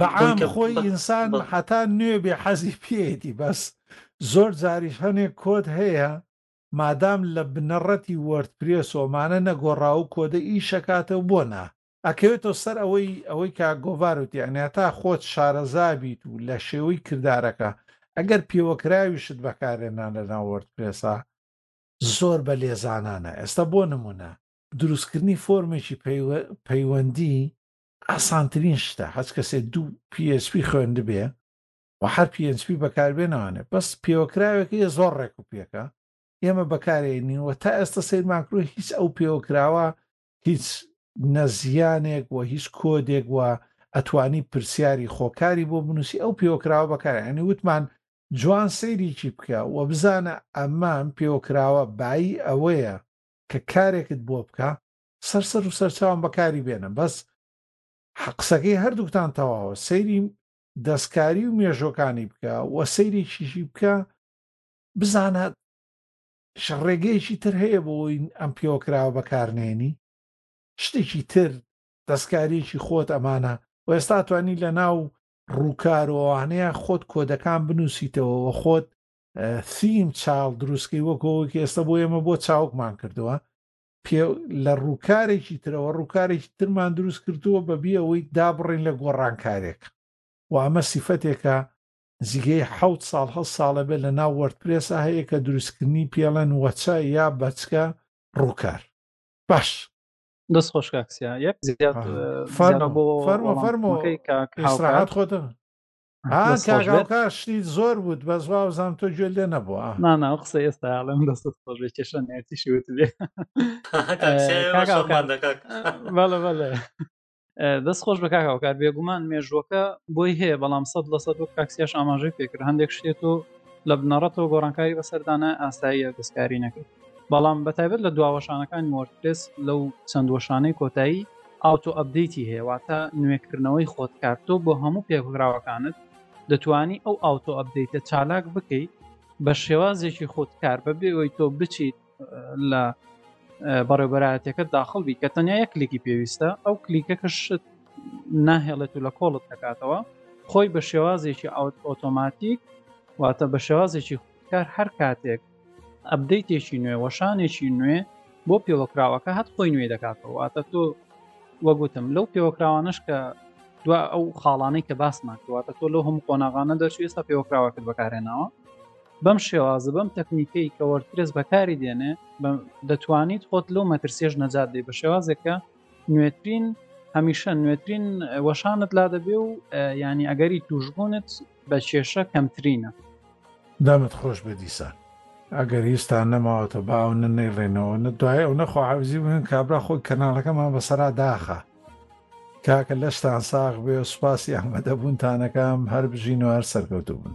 بەعام خۆی ئینسان حتا نوێ بێ حەزی پێیەتی بەس زۆر جاریش هەنێک کۆد هەیە مادام لە بنەڕەتی وەرد پرێسۆمانە نەگۆڕاو کۆدە ئیشەکاتەوە بۆ نا ئەکەوێتەوە سەر ئەوەی ئەوەی کە گۆڤار وتی یانی هەتا خۆت شارەزا بیت و لە شێوەی کردارەکە ئەگەر پێوەکراویشت بەکارێنان لە ناو وەردپرێسا زۆر بە لێزانانە ئێستا بۆ نمونە دروستکردنی فۆرمێکی پەیوەندی ئاسانترین شتە هەچ کەسێ دوو PHP خوێندبێ و هەر PHP بەکاربێنەوانێ بەس پێوەکراوێکی یە زۆر ڕێک و پێکە ئێمە بەکارێنین و تا ئێستا سیرماکرۆ هیچ ئەو پێوەکراوە هیچ نە زیانێک و هیچ کۆدێک و ئەتوانی پرسیاری خۆکاری بۆ بنووسی ئەو پێوەکراوە بەکار ینی وتمان جوان سەیریکی بکە و بزانە ئەمام پێوەکراوە بایی ئەوەیە کە کارێکت بۆ بکە سەرسەر و سەرچاوم بەکاری بێنە بەس قسەکەی هەردووکتان تەواوە سەیری دەستکاری و مێژۆکانی بکە و سەیرێکیشی بکە بزانە چ ڕێگەیەکی تر هەیە بۆ ئەوەی ئەم پێوەکراوە بەکارنێنی؟ شتێکی تر دەستکاریەکی خۆت ئەمانە و ئێستا توانی لە ناو ڕووکارۆوانەیە خۆت کۆدەکان بنووسیتەوە و خۆت سیم چاڵ دروستکەی وەکەوەک ئێستا بۆ ئێمە بۆ چاوکمان کردووە پێ لە ڕووکارێکی ترەوە ڕووکارێکی ترمان دروست کردووە بەبی ئەوەی دابڕین لە گۆڕانکارێک و ئەمە سیفەتێکە جگەی حەوت ساڵ هەشت ساڵە بێت لە ناو وەردپرێسا هەیە کە دروستکردنی پێ ڵێن وەچە یا بەچکە ڕووکار باش.
دەست خۆش کاک سیا یەک
زیاد فەرموو بۆ فەرموو فەرموو وەڵامەکەی کاک ئیسراحەت هاوکار خۆتە ها دەست خۆش کاک بێت هاوکار شتی زۆر بوت بەس وابزانم تۆ گوێت لێ نەبووە
ئا نا نا ئەو قسە ئێستا ئەڵێم دەستت خۆش بێ کێشە نێتیشی وتبێ کاک سیا ئێوە کاک هاوکار شەڕمان دەکات بەڵێ بەڵێ دەست خۆش بە کاکاوکار بێگومان مێژووەکە بۆی هەیە بەڵام سەد لە سەد وەک تاکسیاش ئاماژەی پێکرد هەندێک شتێت و لە بنەڕەتەوە گۆڕانکاری بەسەردانە ئاساییە دەستکاری نەکرد بەڵام بەتایبەت لە دواوەشانەکانی وەرترس لەو چەند وەشانەی کۆتایی ئاوتۆ ئەبدەیتی هەیەواتە نوێکردنەوەی خۆت کارتۆ بۆ هەموو پێکراوەکانت دەتانی ئەو ئاوتۆ ئەبدەیتە چالاک بکەیت بە شێوازێکی خۆت کار بەبێ ئەوی تۆ بچیت لە بەڕێوبەرایەتەکە داخڵ بی کە تەنیا یە کلیکی پێویستە ئەو کلیکە کە شت ناهێڵێت و لە کۆڵت دەکاتەوە خۆی بە شێوازێکی ئۆتۆماتیک واتە بە شێوازێکی کار هەر کاتێک ئەبدەیتێکی نوێ وەشانێکی نوێ بۆ پێوەکراوەکە هەت خۆی نوێ دەکاتەوە واتە تۆ وەگوتم لەو پێوەکراوانش کە دو ئەو خاڵانەی کە باسمان کەواتە تۆ لەو هەموو قۆناغانە دەچێت ئێستا پێوەکراوەکرد بەکارێنەوە بەم شێوازە بەم تەکنیکەی کە وەرترس بەکاری دێنێ دەتوانیت خۆت لەو مەترسێش نەجات دەی بە شێوازێکە نوێترین هەمیشە نوێترین وەشانت لا دەبێ و ینی ئەگەری توشبوونت بە کێشە کەمترینە
دامت خۆش بە دیسان ئەگەر هیچتان نەماوەتە با ئەو نە نەیڵێنەوە نە دوای ئەو نەخوا عوزی بن کابرا خۆی کەناڵەکەمان بەسەرا داخە کاکە لەشتان ساغ بێ سوپاسی ئەحمەدە بوونتانەکەم هەر بژین و هەر سەرکەوتو
بن